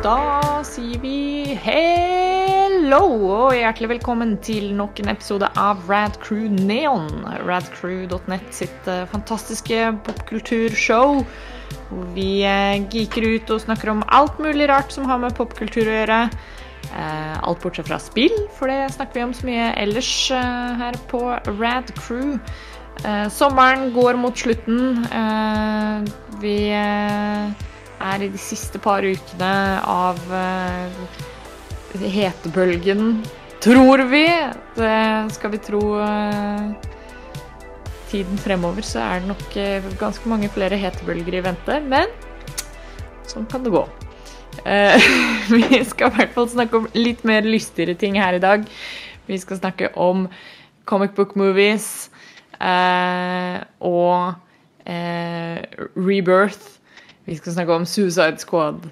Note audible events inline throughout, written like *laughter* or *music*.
Da sier vi hello og hjertelig velkommen til nok en episode av Rad Crew Neon. Radcrew.net sitt eh, fantastiske popkulturshow. Hvor vi eh, geeker ut og snakker om alt mulig rart som har med popkultur å gjøre. Eh, alt bortsett fra spill, for det snakker vi om så mye ellers her på Rad Crew. Sommeren går mot slutten. Vi er i de siste par ukene av uh, hetebølgen, tror vi. Det skal vi tro eh, tiden fremover, så er det nok eh, ganske mange flere hetebølger i vente. Men sånn kan det gå. Uh, *laughs* vi skal i hvert fall snakke om litt mer lystigere ting her i dag. Vi skal snakke om comic book movies uh, og uh, Rebirth. Vi skal snakke om Suicide Squad,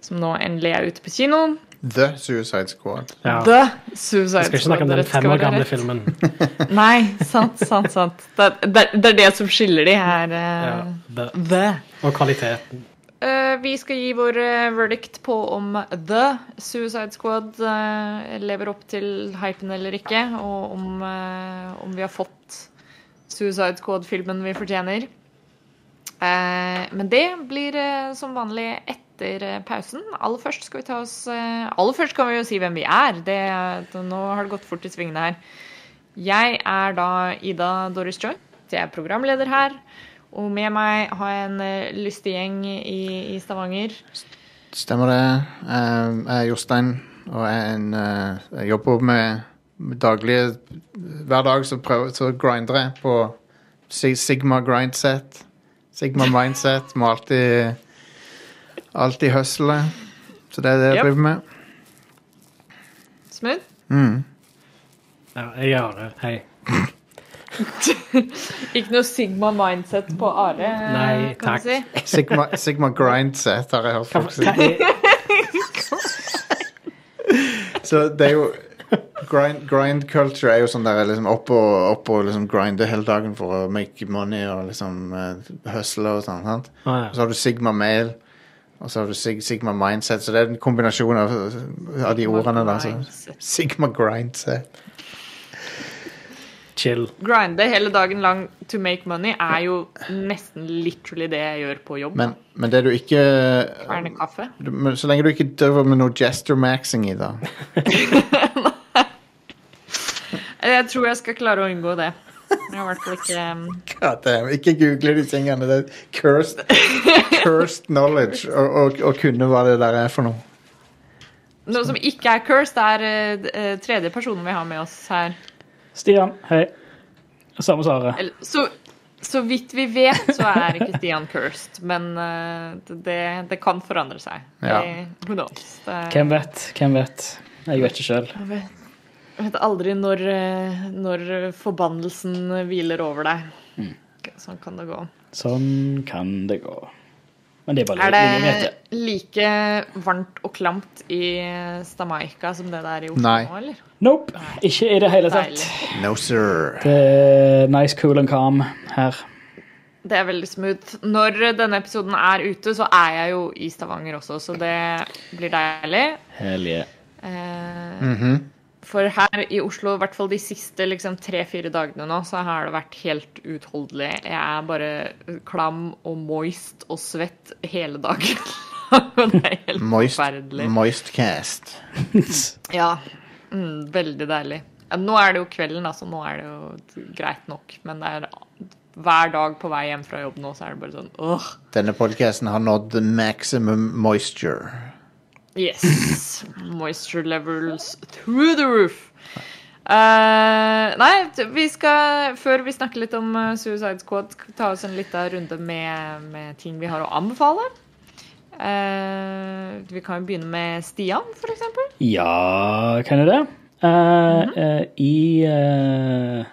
som nå endelig er ute på kino. The Suicide Squad. Ja. The Vi skal ikke snakke om den fem år gamle filmen. *laughs* Nei, sant, sant, sant. Det, det, det er det som skiller de her. eh, Ja, the, The. og kvaliteten. Uh, vi skal gi vår uh, verdict på om The Suicide Squad uh, lever opp til hypen eller ikke, og om, om vi har fått Suicide Squad-filmen vi fortjener. Eh, men det blir eh, som vanlig etter eh, pausen. Aller først skal vi ta oss Aller først kan vi jo si hvem vi er. Det, nå har det gått fort i svingene her. Jeg er da Ida Doris Joy. Jeg er programleder her. Og med meg har jeg en lystig gjeng i, i Stavanger. Stemmer det. Jeg er Jostein, og jeg, en, jeg jobber med med daglige Hver dag så, prøver, så grinder jeg på Sigma grindset. Sigma mindset. Må alltid Alltid hustle. Så det er det jeg Yep. driver med. Smooth. Mm. Ja, jeg er Are. Hei. *laughs* Ikke noe Sigma mindset på Are, Nei, kan takk. du si. Sigma, Sigma grindset har jeg hørt Hva, folk si. hva er, *laughs* Så det er jo Grind, grind culture er jo sånn der liksom opp og, opp og liksom grinde hele dagen for å make money og liksom uh, hustle og sånn. sant? Å, ja. Så har du Sigma Mail, og så har du Sig Sigma Mindset. Så det er en kombinasjon av, av de ordene da. Så. Sigma Grindset. chill. Grinde hele dagen lang to make money er jo nesten literally det jeg gjør på jobb. Men, men det du ikke Kverne kaffe. du- men Så lenge du ikke døver med noe gesture-maxing i det. *laughs* *laughs* Jeg tror jeg skal klare å unngå det. Jeg har i hvert fall ikke um, God damn, Ikke google de tingene. Det er cursed, cursed knowledge å kunne hva det der er for noe. Noe som ikke er cursed, er eh, tredje personen vi har med oss her. Stian, hei. Samme som så, så vidt vi vet, så er ikke Stian cursed, men uh, det, det kan forandre seg. Ja. Det, who knows? Det, Hvem vet? Hvem vet? Jeg vet ikke sjøl. Vet, aldri når, eh, når forbannelsen hviler over deg. Mm. Sånn kan det gå. Sånn kan det gå. Men det er bare Er det like varmt og klamt i Stamaica som det det er i Oslo Nei. nå, eller? Nope. Ikke i det hele tatt. No sir. Det er nice, cool and calm her. Det er veldig smooth. Når denne episoden er ute, så er jeg jo i Stavanger også, så det blir deilig. Hell yeah. Eh, Mhm. For her i Oslo, i hvert fall de siste liksom, tre-fire dagene nå, så har det vært helt uutholdelig. Jeg er bare klam og moist og svett hele dagen. *laughs* Det er helt Moist, forferdelig. moistcast. *laughs* Ja, mm, veldig deilig. Nå er det jo kvelden, altså. Nå er det jo greit nok. Men det er hver dag på vei hjem fra jobb nå, så er det bare sånn åh. Denne podcasten har nådd maximum moisture. Yes. Moisture levels through the roof. Uh, nei, vi skal, før vi snakker litt om eh, Suicide Squad, ta oss en liten runde med, med ting vi har å anbefale. Uh, vi kan jo begynne med Stian, eksempel. Ja, kan jo det? Eh, eh, I eh,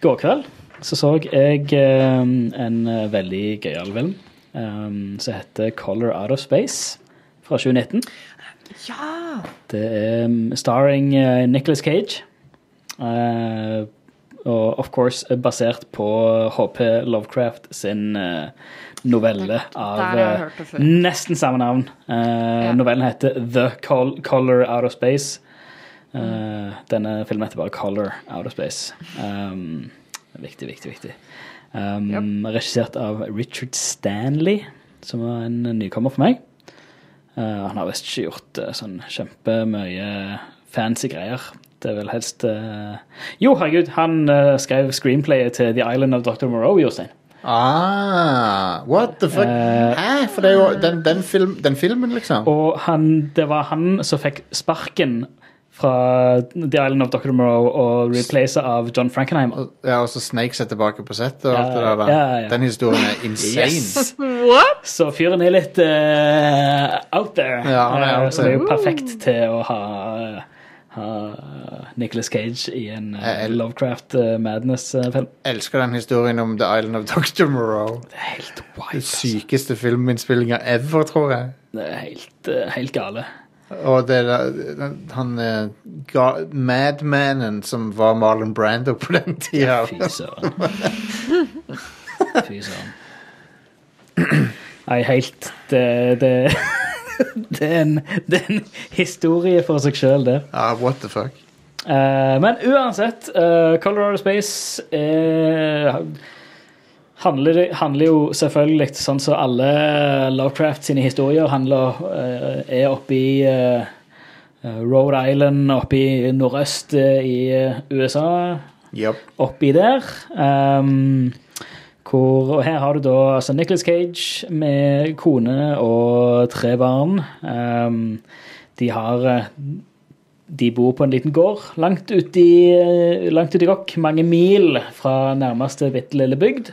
går kveld så så jeg eh, en veldig gøyal film um, som heter Color Out of Space fra 2019. Ja! Det er um, starring uh, Nicholas Cage. Eh, og of course er basert på HP Lovecraft sin eh, novelle av nesten samme navn. Novellen heter The Color Out of Space. Eh, denne filmen heter bare Color Out of Space. Um, viktig, viktig, viktig. Um, Regissert av Richard Stanley, som var en nykommer for meg. Eh, han har visst ikke gjort uh, sånn kjempemye fancy greier. Det er vel helst uh... Jo, herregud, han skrev screenplayet til The Island of Dr. Moreau, Jostein. Ah, what the fuck? Hæ? For det er jo den, den, film, den filmen, liksom. Og han, det var han som fikk sparken fra The Island of Dr. Moreau og replacet av John Frankenheimer. Ja, og så Snakes er tilbake på settet og Ja, alt det der. ja, ja. Den historien er *laughs* insane. Yes! *laughs* What? Så fyren er litt uh, out there. Ja, han er Eh, out så det er jo perfekt til å ha, ha Nicholas Cage i en uh, Lovecraft uh, Madness-film. Elsker den historien om The Island of Dr. Moreau. Det er helt Den sykeste Altså. filminnspillinga ever, tror jeg. Det er helt, helt gale. Og det der, han Madmanen som var Marlon Brando på den tida. Fy søren. Fy søren. Nei, helt Det, det, det, er en, det er en historie for seg sjøl, det. Ja, what the fuck. Uh, men uansett, uh, Colorado Space er, handler, handler jo selvfølgelig sånn som alle Lovecraft sine historier handler, eh, er oppe i eh, Rhode Island, oppe i nordøst eh, i USA Yep. oppi der. Um, hvor, og her har du da altså Nicholas Cage med kone og tre barn. Um, de har De bor på en liten gård langt ute i, eh, langt ut i Rock, mange mil fra nærmeste bitte lille bygd.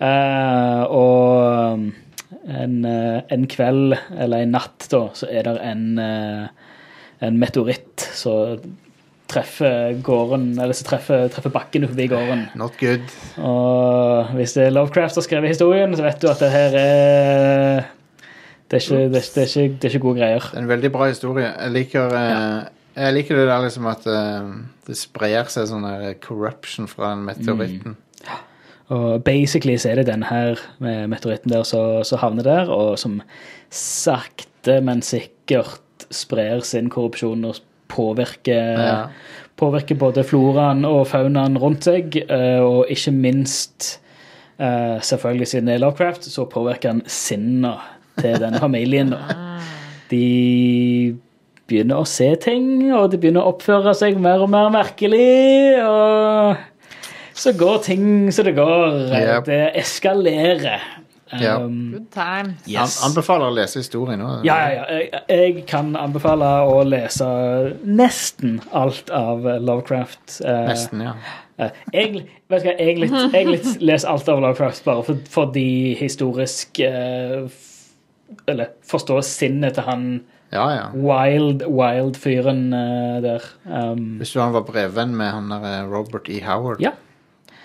uh, *laughs* og um, en, eh, en kveld, eller en natt, da, så er det en, eh, en meteoritt som treffer gården, eller som treffer, treffer bakken forbi gården. Not good. Og hvis det er Lovecraft som har skrevet historien, så vet du at det her er det er, ikke, det, er, ikke, det er ikke gode greier. Det er en veldig bra historie. Jeg liker, eh, jeg liker det der liksom at eh, det sprer seg sånn der corruption fra den meteoritten. Og basically så er det den her med meteoritten der som som havner der, og som sakte, men sikkert sprer sin korrupsjon og påvirker, Ja. påvirker både floraen og faunaen rundt seg, eh, og ikke minst eh, Selvfølgelig siden det er Lovecraft, så påvirker han sinnet til denne *laughs* familien. da. De begynner å se ting, og de begynner å oppføre seg mer og mer merkelig. Og så går ting så det går. Yep. Det eskalerer. Ja. Um, Good times. yes. An anbefaler å lese historien nå. Ja, ja, ja. Jeg, jeg kan anbefale å lese nesten alt av Lovecraft. Eh, Nesten, ja. Jeg, egentlig, vet du hva, jeg litt leser alt av Lovecraft bare for, fordi historisk eh, Eller forstå sinnet til han Ja, ja. wild, wild fyren eh, der. Um, Hvis du han var brevvenn med han der eh, Robert E. Howard. Ja.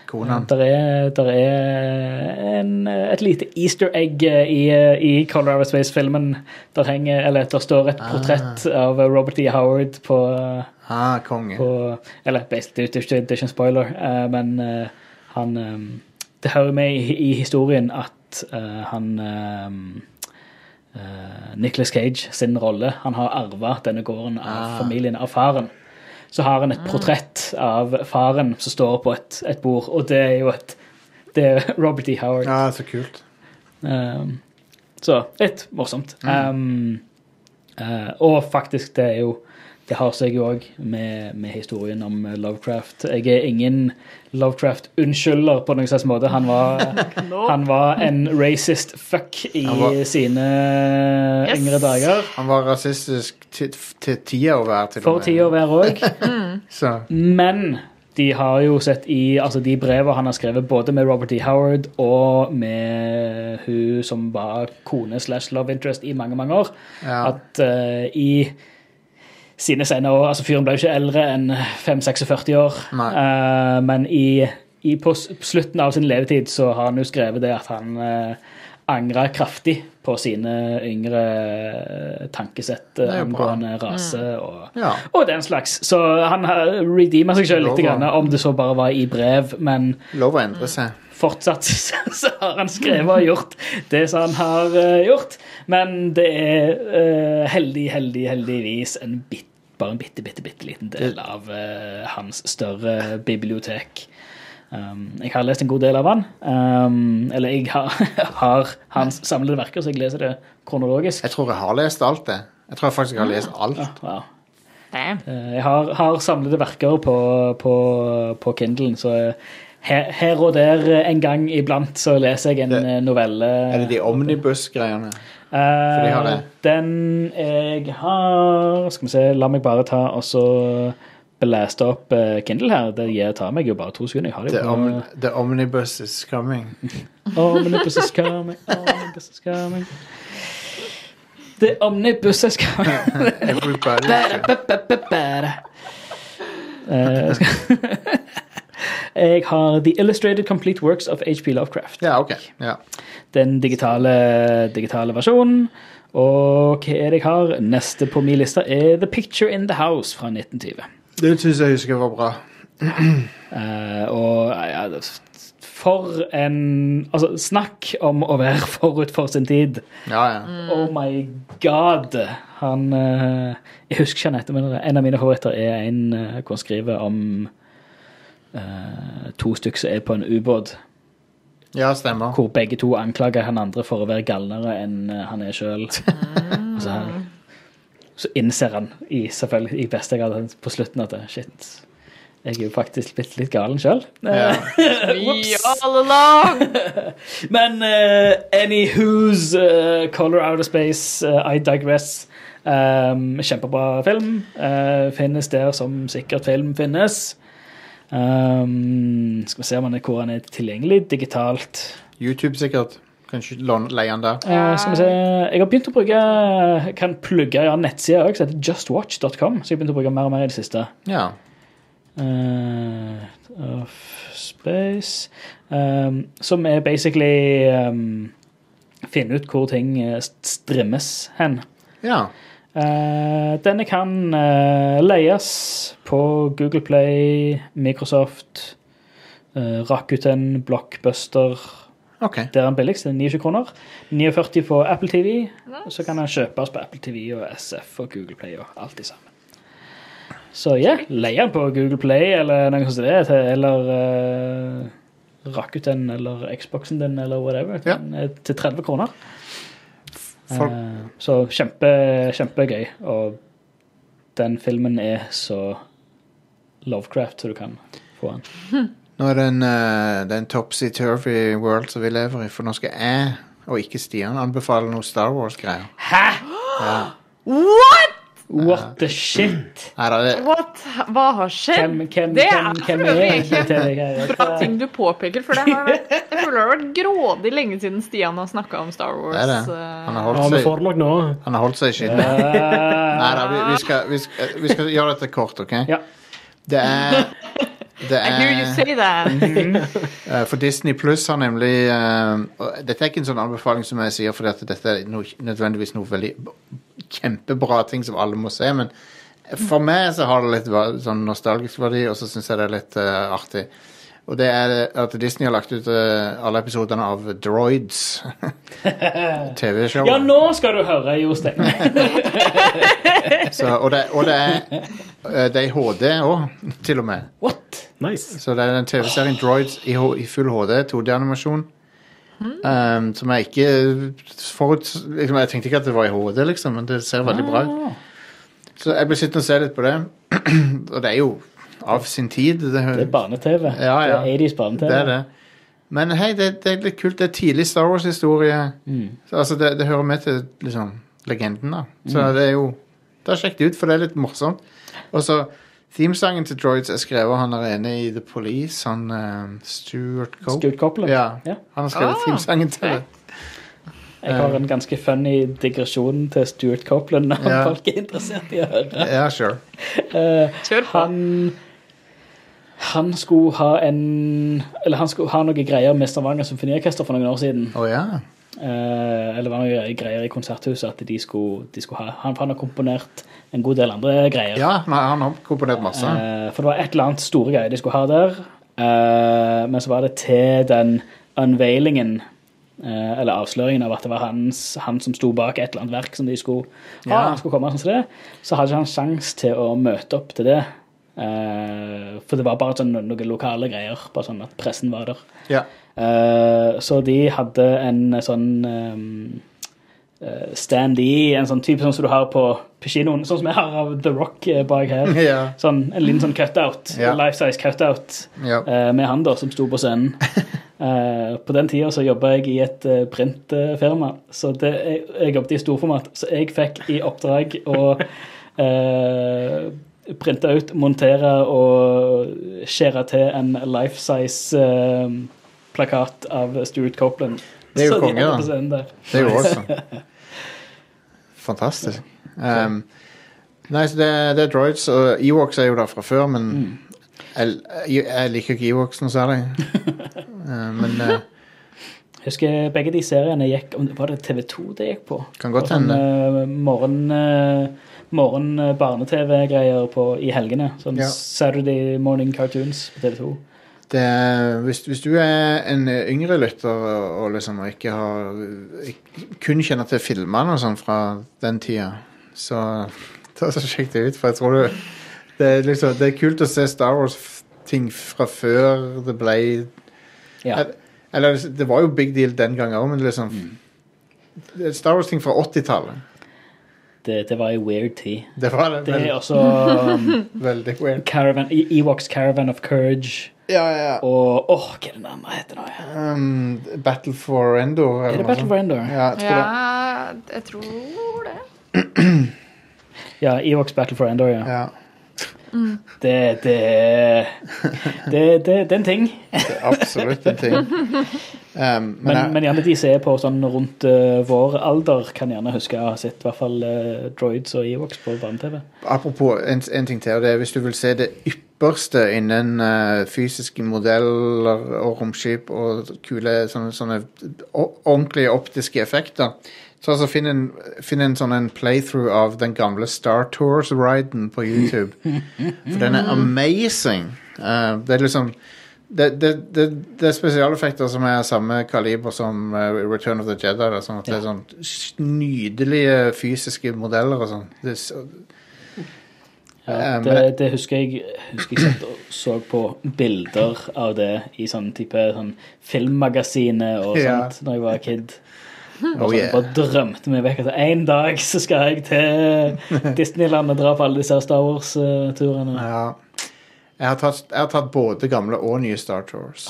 Kona. der er, der er en, et lite easter egg eh, i, i Colorado Space-filmen. Der henger, eller der står et portrett av Robert E. Howard på Ah, konge. på, Eller basically, det er ikke, det er ikke en spoiler, eh, men eh, han eh, Det hører med i, i historien at eh, han eh, eh, Nicholas Cage sin rolle Han har arva denne gården av Ah. familien, av faren. Så har han et portrett av faren som står på et, et bord, og det er jo et Det er *laughs* Robert E. Howard. Ja, så kult. Um, så litt morsomt. Um, uh, og faktisk, det er jo Det har seg jo òg med, med historien om Lovecraft. Jeg er ingen Lovecraft-unnskylder på noen slags måte. Han var, *laughs* han var en racist fuck i var- sine Yes. yngre dager. Han var rasistisk til til tida å være, til og med. For tida å være òg. *laughs* Men de har jo sett i altså de brevene han har skrevet både med Robert E. Howard og med hun som var kone slash love interest i mange, mange år, ja. at uh, i sine senere år Altså, fyren ble jo ikke eldre enn 5-46 år, eh, men i, i på slutten av sin levetid så har han jo skrevet det at han uh, angra kraftig på sine yngre eh, tankesett eh, angående rase og, Ja. og den slags. Så han har redeema seg selv litt, grann, om det så bare var i brev, men Lov å endre seg. Fortsatt *laughs* så har han skrevet og gjort det som han har uh, gjort. Men det er uh, heldig, heldig, heldigvis en bit, bare en bitte, bitte, bitte liten del av uh, hans større bibliotek. Um, jeg har lest en god del av han. Um, eller jeg har, *laughs* har hans samlede verker, så jeg leser det kronologisk. Jeg tror jeg har lest alt, det. Jeg tror jeg faktisk jeg har lest alt. Wow. Damn. Eh, Jeg har, har samlede verker på, på, på Kindlen, så her, her og der eh, en gang iblant så leser jeg en Det- eh, novelle. Er det de omnibus-greiene? Eh, de har det? Den jeg har Skal vi se, la meg bare ta og så blæste opp eh, Kindle her. Det gir, tar meg jo bare to sekunder. Jeg har det The, om, the *laughs* Omnibus is coming. Omnibus is coming, omnibus is coming. The omnibus is coming. Everybody. *laughs* Eh, *laughs* skal- Jeg har The Illustrated Complete Works of H.P. Lovecraft. Ja, ok. Ja. Den digitale, digitale versjonen. Og hva er det jeg har? Neste på min liste er The Picture in the House fra 1920. Det syns jeg husker var bra. *clears throat* Eh, og ja, for en Altså, snakk om å være *laughs* forut for sin tid. Ja, ja. Oh my god! Han eh, Jeg husker ikke han heter, men en av mine favoritter er en eh, hvor han skriver om to stykker som er på en ubåt, Ja, stemmer. hvor begge to anklager han andre for å være galnere enn eh, han er sjøl. så, så innser han i, selvfølgelig i beste grad på slutten at shit, jeg er jo faktisk blitt litt galen sjøl. Ja. *laughs* We all along! *laughs* Men uh, anywho's uh, Color Out of Space, uh, I Digress. Um, kjempebra film. Uh, finnes der som sikkert film finnes. Um, skal vi se om han er, hvor han er tilgjengelig digitalt. YouTube sikkert. Kanskje leie den der. Uh, skal vi se Jeg har begynt å bruke kan plugge ja, nettsida òg, som heter justwatch.com. Så jeg har begynt å bruke mer og mer i det siste. Ja. Uh, of space um, Som er basically um, Finne ut hvor ting eh, strimmes hen. ja. Uh, denne kan uh, leies på Google Play, Microsoft, uh, Rakuten, Blockbuster. Okay. Der er den billigst, det er 29 kroner. 49 på Apple TV. Så kan den kjøpes på Apple TV og SF og Google Play og alt det sammen. Så ja, leie den på Google Play eller noe sånt, det, til- eller uh, Rakuten eller Xboxen din eller whatever, Ja. Er til 30 kroner. Folk, Eh, så kjempe, kjempegøy. Og den filmen er så Lovecraft så du kan få den. *laughs* nå er det en, uh, en topsy-turvy world som vi lever i, for nå skal jeg, og ikke Stian, anbefale noe Star Wars-greier. Hæ?! Ja. *gasps* What?! What the shit? What? Hva har skjedd? Hvem, hvem, Det hvem, er *laughs* hvem for er? Bra ting du påpeker, for det har vært, *laughs* jeg føler det har vært grådig lenge siden Stian har snakka om Star Wars. det er det. eh, Han har holdt seg, får nok nå. han har holdt seg i skinnet. Eh, *laughs* Nei da, vi, vi, skal, vi, skal, vi skal gjøre dette kort, OK? Ja. Det er det I hear you er, say that. *laughs* eh, For Disney Pluss har nemlig uh, Dette er ikke en sånn anbefaling som jeg sier, fordi at dette er noe, nødvendigvis noe veldig kjempebra ting som alle må se, men for meg så har det litt sånn nostalgisk verdi, og så syns jeg det er litt uh, artig. Og det er at Disney har lagt ut alle episodene av Droids. *laughs* TV-showet. ja, nå skal du høre, Jostein. *laughs* Og, det, og det er Det er HD òg, til og med. What? Nice. Så det er den TV-serien Droids i, H- i full HD, 2D-animasjon. Um, som jeg ikke forut, liksom, Jeg tenkte ikke at det var i HD, liksom, men det ser veldig bra ut. Ah, Så jeg ble sittende og se litt på det. *clears throat* og det er jo av sin tid. Det, det er barne-TV. Ja, ja. Det er 80s barne-TV. det er det. Men hei, det, det er litt kult. Det er tidlig Star Wars-historie. Mm. Så, Altså, det, det hører med til liksom, legenden, da. Så Mm. det er jo Da sjekk det ut, for det er litt morsomt. Og så Themesangen til Droids er skrevet av han er enig i The Police, han uh, Stuart Cope. Stuart Copeland. Ja, Ja. han har skrevet Ah, themesangen til det. Jeg har en ganske funny digresjon til Stuart Copeland når Ja. folk er interessert i å høre. Ja, sure. *laughs* uh, han han skulle ha en Eller han skulle ha noen greier med Stavanger Symfoniorkester for noen år siden. Oh, ja. Uh, eller var noen greier i konserthuset at de skulle, de skulle ha Han, han har komponert en god del andre greier. Ja, han har komponert masse. Eh, for det var et eller annet store greier de skulle ha der. Eh, men så var det til den unveilingen, eh, eller avsløringen av at det var hans, han som sto bak et eller annet verk som de skulle ha, Ja. skulle komme sånn som det, så hadde ikke han sjanse til å møte opp til det. For det var bare sånn noen lokale greier, bare sånn at pressen var der. Ja. Så de hadde en sånn um, uh, stand-i, en sånn type sånn som du har på, på kinoen, sånn som jeg har av The Rock eh, bak her. *laughs* Ja. Sånn, en liten sånn cutout, Ja. life size cutout, Ja. uh, med han da, som sto på scenen. uh, *laughs* på den tida så jobba jeg i et uh, printfirma, så det, jeg, jeg jobbet i storformat. Så jeg fikk i oppdrag å *laughs* eh, printe ut, montere og skjære til en life size eh, plakat av Stuart Copeland. Det er jo konge, da. Det er jo også. *laughs* Fantastisk. Um, nei, så det, det er droids, og Ewoks er jo der fra før, men jeg, jeg, jeg liker ikke Ewoks noe særlig. Uh, *laughs* men uh, Jeg husker begge de seriene gikk Var det TV2 det gikk på? Kan godt hende. sånn, hende. eh, morgen, uh, morgen barne-TV-greier i helgene. Sånn Ja. Saturday Morning Cartoons på TV2. Det, hvis, hvis du er en yngre lytter og, og liksom ikke har ikke, kun kjenner til filmene og sånn fra den tida, så *laughs* ta så sjekk det ut, for jeg tror du det er, liksom, det er kult å se Star Wars-ting fra før det ble Ja. Eller- Eller det var jo big deal den gangen òg, men liksom Mm. Star Wars-ting fra 80-tallet. Det, det var ei weird tid. Det var det. Det er også um, *laughs* veldig weird. Caravan, E- Ewoks Caravan of Courage Ja, ja. og Åh, hva er den andre heter nå? Um, Battle for Endor. eller Er det Battle for Endor? Ja, jeg tror det. Ja, jeg tror det. *clears throat* Ja, Ewoks Battle for Endor, ja. Ja, Det, det, det, det, det er en ting. det er absolutt en ting. *laughs* Um, men, Men, jeg, men gjerne de som er på sånn rundt uh, vår alder, kan gjerne huske å ha sett i hvert fall uh, Droids og Ewoks på barne-TV. apropos en, en ting til, og det er hvis du vil se det ypperste innen uh, fysiske modeller og romskip og kule sånne, sånne ordentlige optiske effekter, så altså finn en, finn en sånn en playthrough av den gamle Star Tours-riden på YouTube. For den er amazing. Uh, det er liksom det, det, det, det er spesialeffekter som er samme kaliber som uh, Return of the Jedi. Da, sånn at Det er sånn nydelige fysiske modeller og sånn. Det så- Ja, Eh, det, det- husker jeg husker jeg satt og så på bilder av det i sånn type sånn filmmagasinet og Ja. når jeg var kid. Oh, sånn, yeah. Bare drømte meg vekk en dag så skal jeg til Disneyland og dra på alle disse Star Wars-turene. Ja. Jeg har, tatt, jeg har tatt både gamle og nye Star Tours.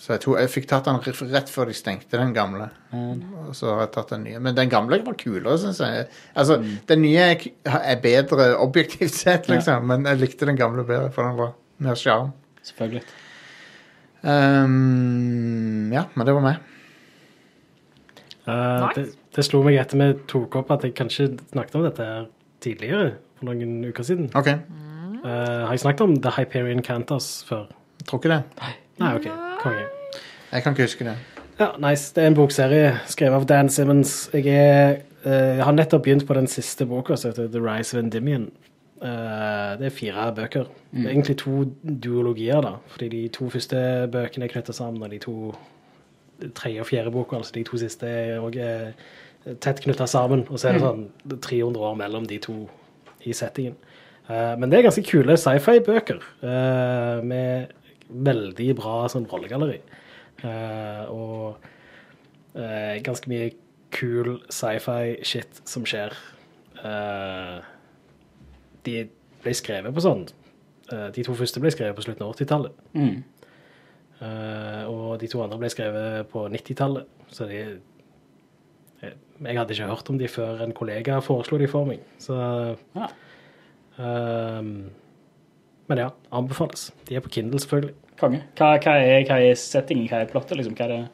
Så jeg, tog, jeg fikk tatt den rett- før de stengte den gamle. Og så har jeg tatt den nye. Men den gamle var kulere, syns jeg. Altså, Den nye er, bedre objektivt sett, liksom. Men jeg likte den gamle bedre, for den var mer sjarm. selvfølgelig. Um, ja, men det var meg. Eh, Nice. det, det slo meg etter vi tok opp at jeg kanskje snakket om dette her tidligere, for noen uker siden. OK. Uh, har jeg snakket om The Hyperion Cantos før? Tror ikke det. Nei, ok. Konge. Jeg kan ikke huske det. Ja, nice. Det er en bokserie skrevet av Dan Simmons. Jeg, er, uh, jeg har nettopp begynt på den siste boka, som heter The Rise of Endymion. Uh, det er fire bøker. Det er egentlig to duologier, da. Fordi de to første bøkene er knyttet sammen, og de to tredje og fjerde boka, altså de to siste, er òg tett knytta sammen. Og så er det sånn 300 år mellom de to i settingen. Eh, men det er ganske kule sci-fi-bøker eh, med veldig bra sånn rollegalleri. Eh, og eh, ganske mye kul sci-fi-shit som skjer. Eh, de ble skrevet på sånn eh, De to første ble skrevet på slutten av 80-tallet. Mm. Eh, og de to andre ble skrevet på 90-tallet. Så de jeg, hadde ikke hørt om de før en kollega foreslo de for meg. Så Ja. Um, Men ja, anbefales. De er på Kindle, selvfølgelig. Konge. Hva, hva, er, hva er settingen? Hva er plottet? Liksom? Hva er det,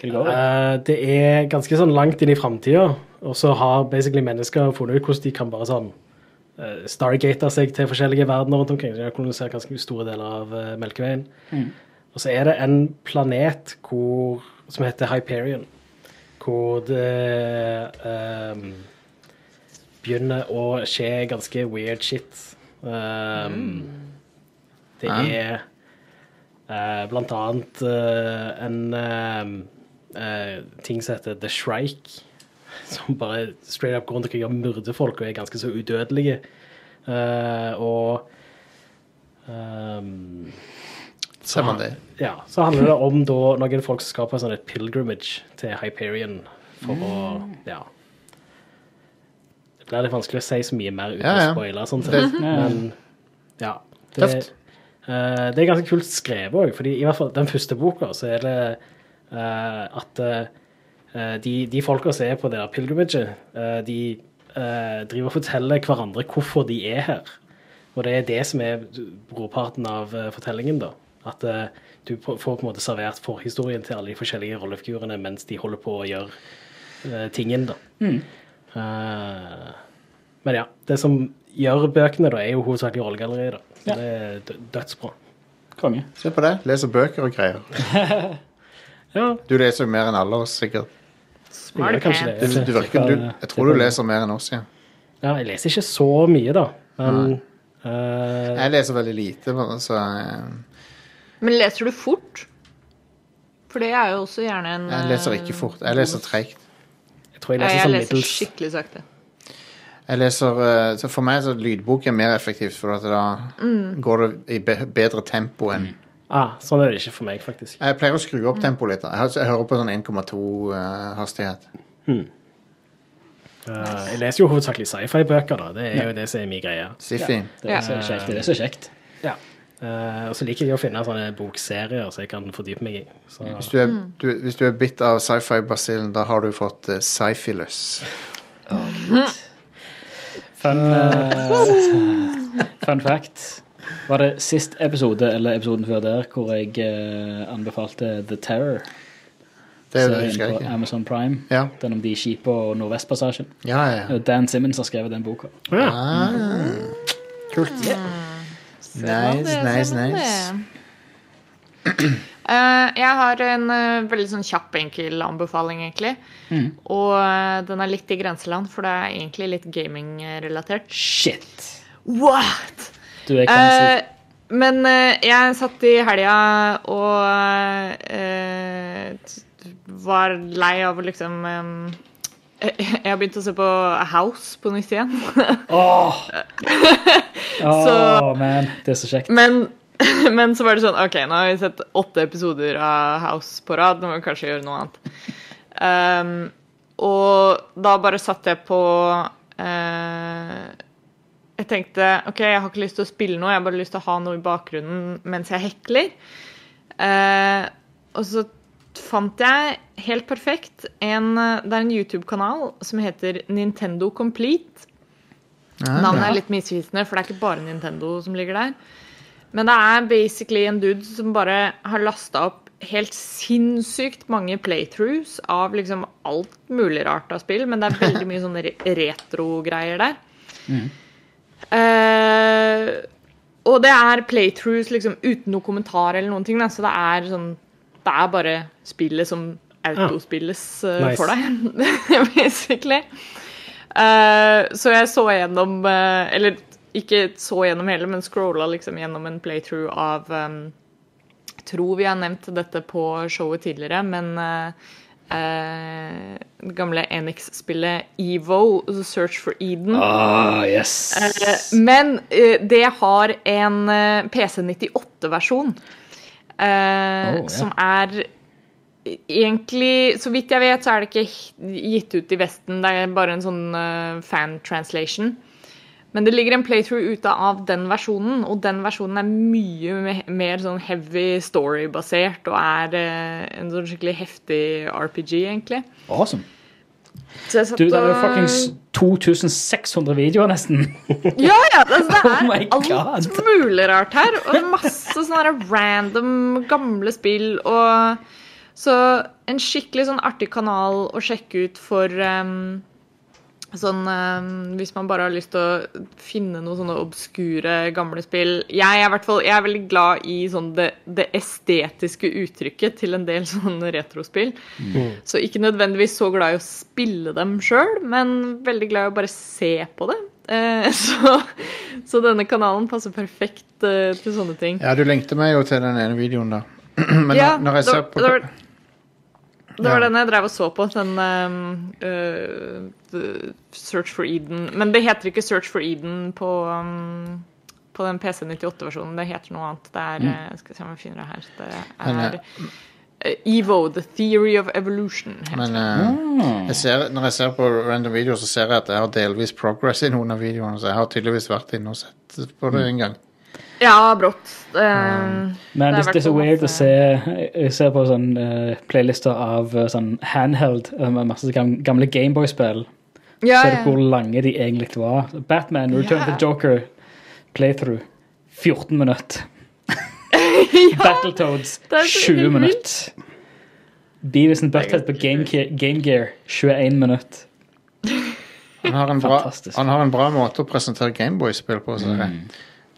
Uh, det er ganske sånn langt inn i framtida, og så har basically mennesker funnet ut hvordan de kan bare sånn uh, stargate seg til forskjellige verdener rundt omkring. De har kolonisert ganske store deler av uh, Melkeveien. Mm. Og så er det en planet hvor, som heter Hyperion. hvor det um, begynner å skje ganske weird shit. Ehm, Det Ja. er uh, blant annet uh, en eh, ting som heter The Shrike, *laughs* som bare straight up går rundt og myrder folk og er ganske så udødelige. Og ehm, Ser man det? ja, så handler det om da noen folk som skal på sånn et pilgrimage til Hyperion for å Ja. Det blir litt vanskelig å si så mye mer uten Ja, ja. å spoile, sånn Men ja. Det, Tøft. eh, det er ganske kult skrevet òg, fordi i hvert fall den første boka så er det uh, at uh, de, de folka som er på det der pilgrimaget, eh, de driver og forteller hverandre hvorfor de er her. Og det er det som er brorparten av fortellingen, da. At eh, du får på en måte servert forhistorien til alle de forskjellige rollefigurene mens de holder på å gjøre eh, tingen, da. Eh, men ja, det som gjør bøkene, da, er jo hovedsakelig rollegalleriet, da. Ja. det er dødsbra. Konge. Se på det. Leser bøker og greier. *laughs* Ja, Du leser jo mer enn alle oss, sikkert. jeg gjør kanskje det. Du, du virker, du, jeg tror du leser mer enn oss, ja. Ja, jeg leser ikke så mye, da. Men uh, Jeg leser veldig lite, bare, så eh, Men leser du fort? For det er jo også gjerne en jeg leser ikke fort. Jeg leser treigt. jeg tror jeg Ja, leser jeg sånn leser skikkelig sakte. Jeg leser, eh, så For meg så lydbok er mer effektivt, for at da går det i bedre tempo enn Ah, sånn er det ikke for meg, faktisk. Jeg pleier å skru opp tempoet litt. Jeg, hører på sånn 1,2 hastighet. hastighet. Uh, jeg leser jo hovedsakelig sci-fi-bøker, da. Det er jo det som er min greie. Sci-fi. Det er så kjekt. Det er så kjekt. Ja. Eh, og så liker jeg å finne sånne bokserier som jeg kan fordype meg i. Så, Hvis du er, du, hvis du er bitt av sci-fi-basillen, da har du fått uh, sci-filus. *laughs* Fun, uh, *laughs* fun fact. Var det sist episode eller episoden før der hvor jeg uh, anbefalte The Terror? Det serien husker jeg på ikke. Amazon Prime. Ja, Den om de skipa og Nordvestpassasjen. ja. ja. Er Dan Simmons har skrevet den boka. ja. Ah, Kult. Man Nice, nice, nice. *clears throat* Eh, jeg har en uh, veldig sånn kjapp, enkel anbefaling, egentlig. Mm. Og uh, den er litt i grenseland, for det er egentlig litt gaming-relatert. Shit! What?! Du er cancelled. Men jeg satt i helga og var lei av å liksom eh, *laughs* Jeg har begynt å se på House på nytt igjen. *laughs* Åh! *laughs* Åh, oh, man. Det er så kjekt. Men, men så var det sånn OK, nå har vi sett åtte episoder av House på rad. Nå må vi kanskje gjøre noe annet. Um, og da bare satt jeg på uh, Jeg tenkte OK, jeg har ikke lyst til å spille noe, jeg har bare lyst til å ha noe i bakgrunnen mens jeg hekler. Uh, og så fant jeg helt perfekt en Det er en YouTube-kanal som heter Nintendo Complete. Ja, Navnet er litt misvisende, for det er ikke bare Nintendo som ligger der. Men det er basically en dude som bare har lasta opp helt sinnssykt mange playthroughs av liksom alt mulig rart av spill, men det er veldig mye sånne retro-greier der. Eh, og det er playthroughs liksom uten noe kommentar eller noen ting, da, så det er sånn det er bare spillet som autospilles uh, nice. for deg, *laughs* basically. Uh, så jeg så gjennom uh, Eller ikke så gjennom hele, men scrolla liksom gjennom en playthrough av um, Tror vi har nevnt dette på showet tidligere, men det gamle Enix-spillet Evo, The Search for Eden. Ah, yes. men det har en PC98-versjon. Uh. Som er egentlig Så vidt jeg vet, så er det ikke gitt ut i Vesten. Det er bare en sånn eh, uh, fan-translation. Men det ligger en playthrough ute av den versjonen, og den versjonen er mye me mer sånn heavy story-basert og er uh, en sånn skikkelig heftig RPG, egentlig. Awesome. Du, det er jo fuckings 2600 videoer, nesten. *laughs* Ja, ja, det, det *laughs* Oh er oh alt mulig rart her. Og det er masse sånne random gamle spill. Og så en skikkelig sånn artig kanal å sjekke ut for um, Sånn, eh, hvis man bare har lyst til å finne noen sånne obskure, gamle spill Jeg er, fall, jeg er veldig glad i sånn det, det estetiske uttrykket til en del *laughs* sånne retrospill. Så ikke nødvendigvis så glad i å spille dem sjøl, men veldig glad i å bare se på det. Eh, *laughs* så, så denne kanalen passer perfekt eh, til sånne ting. Ja, du lengter meg jo til den ene videoen, da. *clears throat* Men Ja, når, når jeg ser på da, Det var den jeg drev og så på, den øh, Search for Eden. Men det heter ikke Search for Eden på, um, på den PC98-versjonen. Det heter noe annet. Det er mm. Skal vi se om jeg finner det her. Det er Men, eh, EVO, The Theory of Evolution. Heter Men eh, jeg ser, når jeg ser på random videoer, så ser jeg at jeg har delvis progress i noen av videoene. Så jeg har tydeligvis vært inne og sett på det en gang. Ja, brått. Eh, Men Det er det, er så weird å se Jeg ser på sånn uh, playlister av uh, sånn handheld eh, med masse gamle Gameboy-spill. ja, Ser du ja. hvor lange de egentlig var? Batman, Return Ja. to the Joker, playthrough 14 minutter. *laughs* Battletoads det er så 20 minutter. Beavis and Butthead på Game, Game Gear 21 minutter. Han har en bra, han har en bra måte å presentere Gameboy-spill på. ser jeg.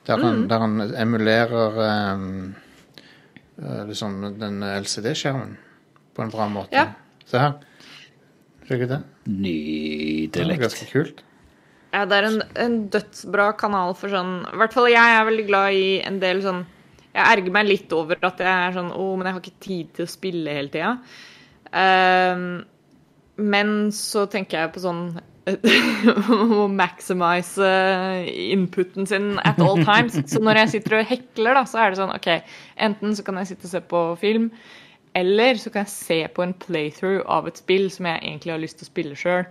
Der, Mm. han, der han emulerer um, uh, liksom den LCD-skjermen på en bra måte. Ja. Se her. Ser du ikke det? Det er Nydelig. ganske kult. Ja, det er en, en dødsbra kanal for sånn I hvert fall jeg er veldig glad i en del sånn Jeg erger meg litt over at jeg er sånn Å, men jeg har ikke tid til å spille hele tida. Um, men så tenker jeg på sånn *laughs* å maximize inputen sin at all times. Så når jeg sitter og hekler, da, så er det sånn OK, enten så kan jeg sitte og se på film, eller så kan jeg se på en playthrough av et spill som jeg egentlig har lyst til å spille sjøl.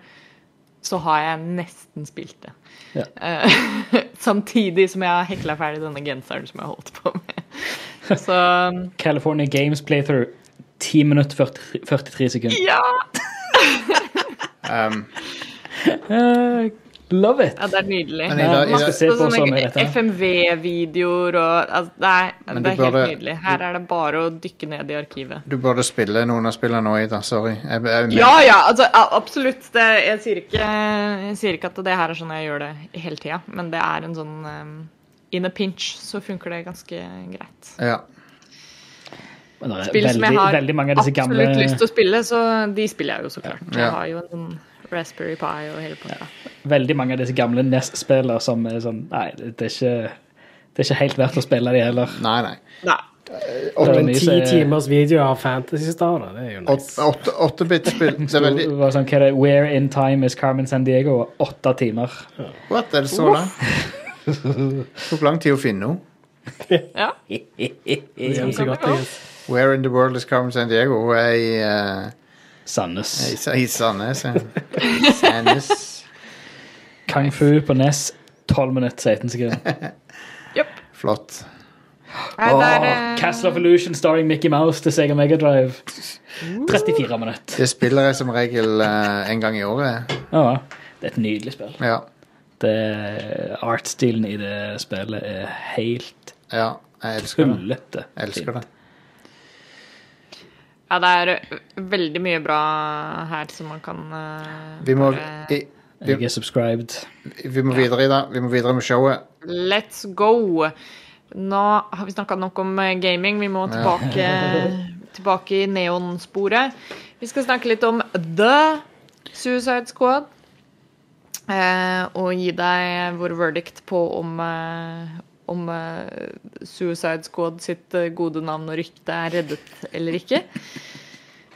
Så har jeg nesten spilt det. Ja. Eh, *laughs* samtidig som jeg har hekla ferdig denne genseren som jeg holdt på med. Så California Games playthrough 10 minutter 40, 43 sekunder. ja! *laughs* Um, Eh, love it. ja! Det er nydelig. Men i dag- i Masse dag- Se sånn sånne. FMV-videoer og altså, det, er, det er burde- helt nydelig. Her er det bare å dykke ned i arkivet. du burde spille noen av spillene nå, Ida. Sorry. Jeg, jeg, Ja, ja, altså absolutt. Det, jeg, sier ikke, jeg sier ikke at det her er sånn jeg gjør det hele tida, men det er en sånn um, In a pinch så funker det ganske greit. ja. Men det Spill som jeg har absolutt gamle lyst til å spille, så de spiller jeg jo så klart. Ja. Jeg har jo en sånn Raspberry Pi og hele pakka. Veldig mange av disse gamle NES-spillene som er sånn Nei, det er ikke det er ikke helt verdt å spille de heller. Nei, nei. Nei. Det Men ti er- timers video av Fantasy Star, da. Det er jo nice. Åtte- åtte- Åtte-bit-spill. Det er *laughs* veldig Det sånn, hva er det, Where in time is Carmen San Diego? Åtte timer. What? Er det så langt? Tok lang tid å finne henne. Ja. Det. Where in the world is Carmen San Diego? Hun er i, uh, Sandnes. i, Sandnes. ja. Sandnes. Kung Fu på NES, 12 minutter, 16 sekunder. *laughs* yep. Flott. Oh, det eh, Castle of Illusion starring Mickey Mouse til Sega Mega Drive. 34 minutter. Det spiller jeg som regel uh, en gang i året. Ja, det er et nydelig spill. Ja. Det- Artstilen i det spillet er helt ja. Jeg elsker det. Jeg elsker det. Ja, det er eh, veldig mye bra her som man kan uh, Vi må, bare- i, Jeg vi, er subscribed. vi må videre i det. Vi må videre med showet. Let's go! Nå har vi snakka nok om eh, gaming. Vi må tilbake, *laughs* tilbake i neonsporet. Vi skal snakke litt om The Suicide Squad. Eh, og gi deg vår verdict på om, eh, om eh, Suicide Squad sitt eh, gode navn og rykte er reddet eller ikke.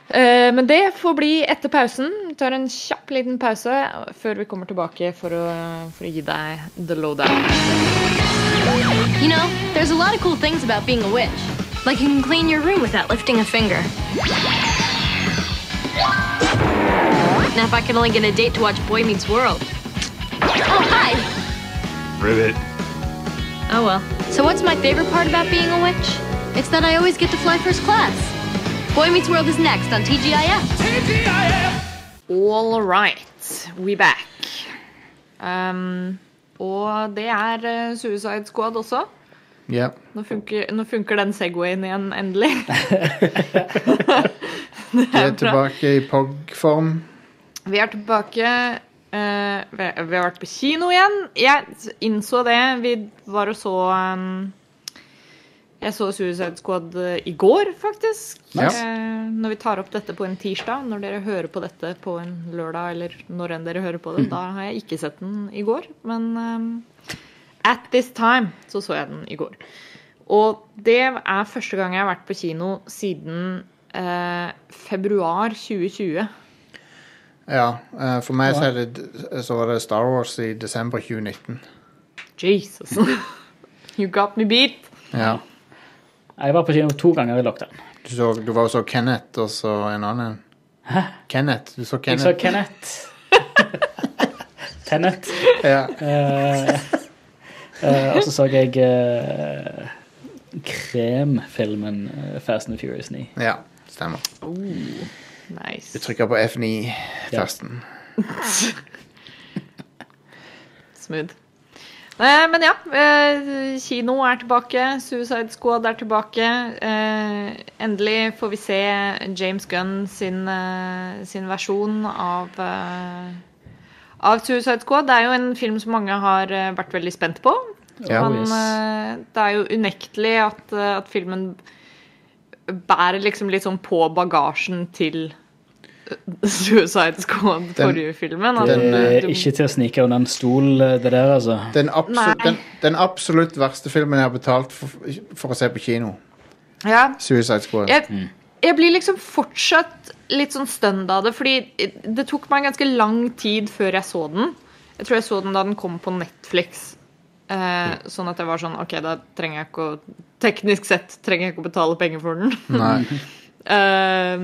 Eh, men det får bli etter pausen. Vi tar en kjapp liten pause før vi kommer tilbake for å, for å gi deg the lowdown. You know, there's a lot of cool things about being a witch. Like you can clean your room without lifting a finger. Now, if I could only get a date to watch Boy Meets World. Oh, hi! Ribbit. Oh, well. So, what's my favorite part about being a witch? It's that I always get to fly first class. Boy Meets World is next on TGIF. All right, we back. Um, og det er eh, Suicide Squad også. Ja. Nå funker, nå funker den Segwayen igjen, endelig. *laughs* Vi er tilbake i POG-form. Vi er tilbake Eh, vi, vi har vært på kino igjen. Jeg innså det. Vi var og så um, Jeg så Suicide Squad eh, i går, faktisk. Nice. Uh, når vi tar opp dette på en tirsdag. Når dere hører på dette på en lørdag, eller når enn dere hører på det, da har jeg ikke sett den i går. Men um, at this time så så jeg den i går. Og det er første gang jeg har vært på kino siden uh, februar 2020. Ja, eh, for meg så, er det, så var det Star Wars i desember 2019. Jesus. *laughs* You got me beat. Ja. Jeg var på kino to ganger i lockdown. Du, så, du var også Kenneth og så en annen. Hæ? Kenneth. Du så Jeg så Kenneth. Kenneth. *laughs* Tenet. Ja. Eh, eh, og så så jeg eh, kremfilmen eh, Fast and the Furious 9. ja, stemmer. Nice. Du trykker på F9-tasten. *laughs* Smooth. Eh, men ja, eh, kino er tilbake. Suicide Squad er tilbake. Eh, endelig får vi se James Gunn sin, eh, sin versjon av av Suicide Squad. Det er jo en film som mange har vært veldig spent på. Ja. Han, yes. det er jo unektelig at, at filmen bærer liksom litt sånn på bagasjen til eh, *laughs* Suicide Squad, Den- forrige filmen. At Den, er du- ikke til å snike under en stol, eh, det der, altså. Den, absolutt, den, den absolutt verste filmen jeg har betalt for, for å se på kino. ja, Suicide Squad. jeg, jeg blir liksom fortsatt litt sånn stønd av det, fordi det tok meg ganske lang tid før jeg så den. Jeg tror jeg så den da den kom på Netflix. Eh, sånn at jeg var sånn OK, da trenger jeg ikke å Teknisk sett trenger jeg ikke å betale penger for den. Nei. *laughs* eh,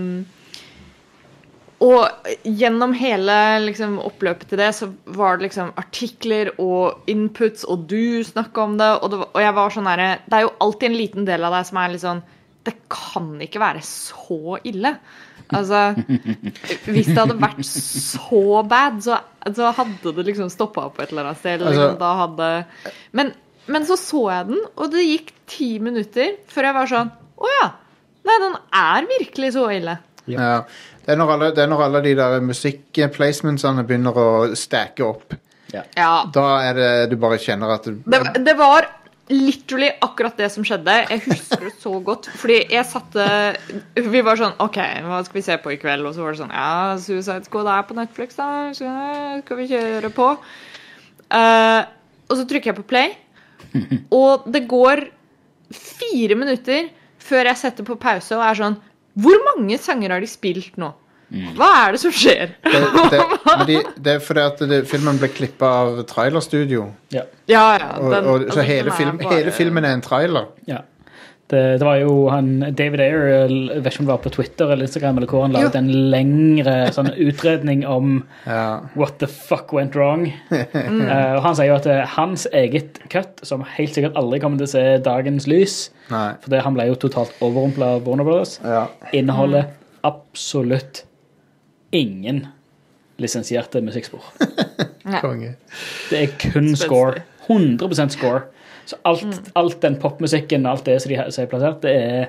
og gjennom hele liksom, oppløpet til det, så var det liksom artikler og inputs, og du snakka om det, og, det og jeg var sånn herre Det er jo alltid en liten del av deg som er litt sånn Det kan ikke være så ille. Altså Hvis det hadde vært så bad, så, så hadde det liksom stoppa opp et eller annet sted. eller Altså- liksom, da hadde men, men så så jeg den, og det gikk ti minutter før jeg var sånn Å ja. Nei, den er virkelig så ille. Ja. Det, er når alle, det er når alle de der musikkplacementsene begynner å stacke opp. Ja. Da er det du bare kjenner at du, Det, det var literally akkurat det som skjedde. Jeg husker det så godt. Fordi jeg satte Vi var sånn OK, hva skal vi se på i kveld? Og så var det sånn Ja, Suicide Squad er på Netflix, da. Skal skal vi kjøre på? Uh, og så trykker jeg på play, og det går fire minutter før jeg setter på pause og er sånn Hvor mange sanger har de spilt nå? Hva er det som skjer? det, *laughs* det, men de, det er fordi at det, filmen ble klippa av trailerstudio. Ja. Ja, ja. Den- og, og, så hele, er film, bare- hele filmen er en trailer. ja. Det, det var jo han David Ayer, jeg vet ikke om det var på Twitter eller Instagram, eller hvor han laget en lengre sånn utredning om *laughs* Ja. what the fuck went wrong. *laughs* Eh, og han sier jo at eh, hans eget cut, som helt sikkert aldri kommer til å se dagens lys, Nei. for han ble jo totalt overrumpla av Warner Brothers, Ja. inneholder absolutt ingen lisensierte musikkspor. Konge. Det er kun Spenstig. score. 100% score. Så alt, alt den popmusikken alt det som de har er plassert, det er,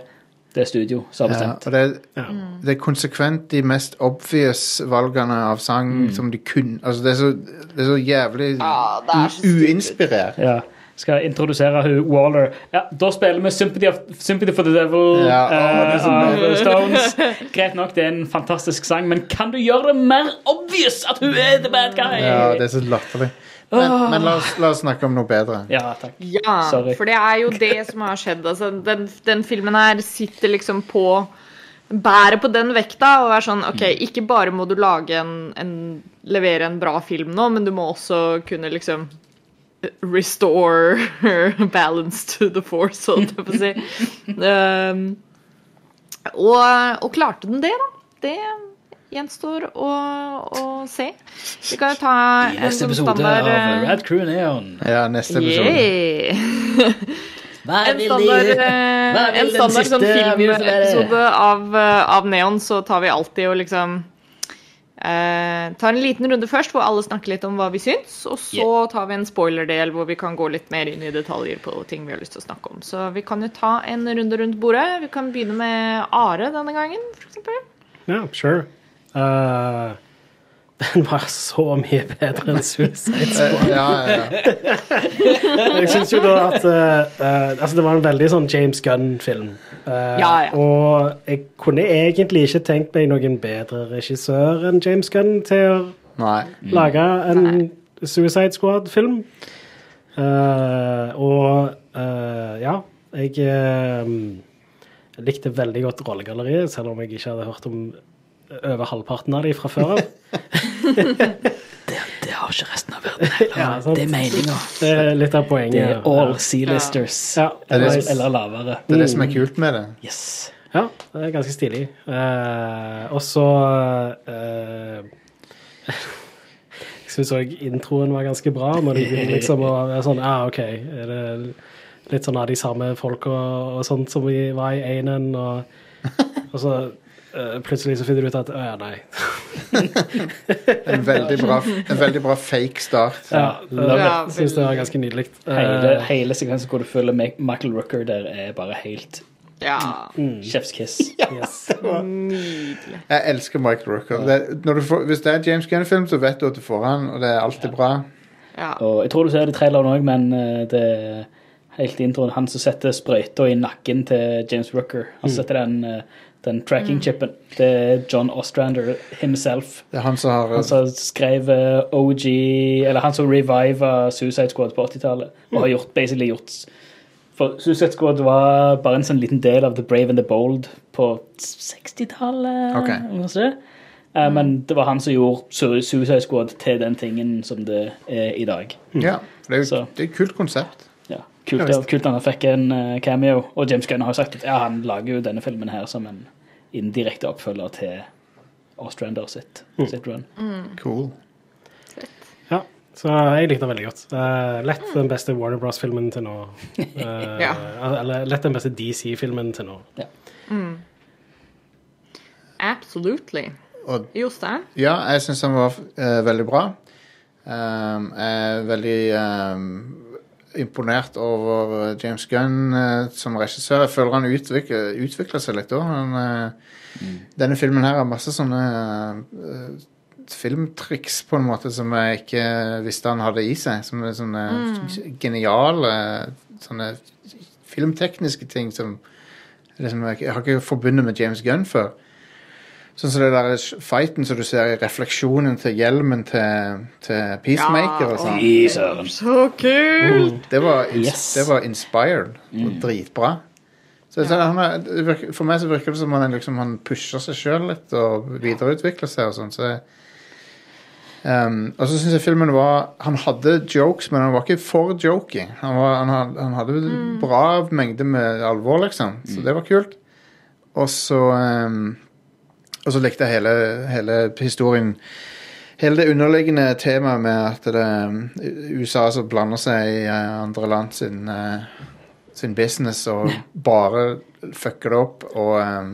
det er studio som har Ja, bestemt. og det, det er konsekvent de mest obvious valgene av sang som de kunne Altså, det er så, det er så jævlig ah, det er så uinspirert. Ja. Skal introdusere hun Waller. Ja, da spiller vi Sympathy, of, Sympathy for the Devil Ja, uh, av Stones. Greit nok, det er en fantastisk sang, men kan du gjøre det mer obvious at hun er the bad guy? Ja, det er så latterlig. Men, men la, oss, la oss snakke om noe bedre. Ja, takk. Ja, Sorry. for det er jo det som har skjedd. Altså, den, den filmen her sitter liksom på Bærer på den vekta og er sånn OK, ikke bare må du lage en, en Levere en bra film nå, men du må også kunne liksom Restore balance to the force, holdt jeg på å si. Um, og, og klarte den det, da? Det gjenstår å, å se. Vi kan jo ta I en neste sånn episode standard av Rad Red Crew Neon. Ja, neste episode. Yeah. Hva *laughs* En standard, eh, hva vil en standard sånn være? filmepisode av, eh, av Neon, så tar vi alltid og liksom eh, Tar en liten runde først hvor alle snakker litt om hva vi syns, og så tar vi en spoiler-del hvor vi kan gå litt mer inn i detaljer på ting vi har lyst til å snakke om. Så vi kan jo ta en runde rundt bordet. Vi kan begynne med Are denne gangen, for eksempel. Ja, sure. Uh, Den var så mye bedre enn Suicide Squad. *laughs* ja, ja, ja. *laughs* Jeg syns jo da at uh, uh, Altså, det var en veldig sånn James Gunn-film. Eh, Ja, ja. Og jeg kunne egentlig ikke tenkt meg noen bedre regissør enn James Gunn til å Nei. lage en Suicide Squad-film. Uh, og uh, ja, jeg likte veldig godt rollegalleriet, selv om jeg ikke hadde hørt om over halvparten av de fra før av. *laughs* Har ikke resten av verden heller. *laughs* Ja, sant. det er meninga. Det er litt av poenget. Det er all C-listers. Ja. Eller, Ja. eller lavere. Det er det som er kult med det. Yes. Ja, det er ganske stilig. Uh, og så uh, *laughs* Jeg syns òg introen var ganske bra, når de begynner liksom å være sånn Ja, OK, er det litt sånn av de samme folka og sånt som vi var i einen, og, og så plutselig så finner du ut at Å ja, nei. *laughs* En veldig bra, en veldig bra fake start. Ja, ja, jeg syns det var ganske nydelig. Hele, Eh, hele sekvensen hvor du føler Michael Rooker der, er bare helt Ja. chef's kiss. *laughs* yes. Nydelig. Jeg elsker Michael Rooker. Det, når du får, hvis det er James Gunn-film, så vet du at du får han, og det er alltid bra. Ja. Og jeg tror du ser det i traileren òg, men eh, det er helt i introen han som setter sprøyta i nakken til James Rooker. Han setter den, eh, den tracking-chipen. Det er John Ostrander himself. Det er han som har Han som skrev eh, OG Eller han som reviva Suicide Squad på 80-tallet. Og har gjort, basically gjort For Suicide Squad var bare en sånn liten del av The Brave and the Bold på 60-tallet. Okay. Eh, Men det var han som gjorde Suicide Squad til den tingen som det er i dag. Ja, for det er jo det er et kult konsept. Ja, kult, Ja, kult at han fikk en eh, cameo. Og James Gunn har jo sagt at ja, han lager jo denne filmen her som en indirekte oppfølger til Ostrander sitt, sitt run. Cool. Ja, så jeg likte den veldig godt. Uh, lett den beste Warner Bros.-filmen til nå. Uh, *laughs* Ja. Eller lett den beste DC-filmen til nå. Absolutely. Og Jostein? ja, jeg syns den var uh, veldig bra. Um, er veldig um, imponert over eh, James Gunn eh, som regissør. Jeg føler han utvikler, utvikler seg litt òg. Denne filmen her har masse sånne eh, filmtriks på en måte som jeg ikke visste han hadde i seg. Som er sånne geniale sånne filmtekniske ting som liksom, jeg, jeg har ikke forbundet med James Gunn før. Sånn som det der fighten som du ser i refleksjonen til hjelmen til, til Peacemaker og sånn. Søren. Så kult! Det var, Yes. det var inspired og dritbra. Så, så han er, for meg så virker det som han, liksom, han pusher seg sjøl litt og videreutvikler seg og sånn. Så um, og så syns jeg filmen var Han hadde jokes, men han var ikke for joky. Han, var, han, had- han hadde bra mengde med alvor, liksom. Så det var kult. Og så um, Og så likte jeg hele, hele historien Hele det underliggende temaet med at det er USA som blander seg i eh, andre land sin, eh, sin business og bare fucker det opp. Og eh,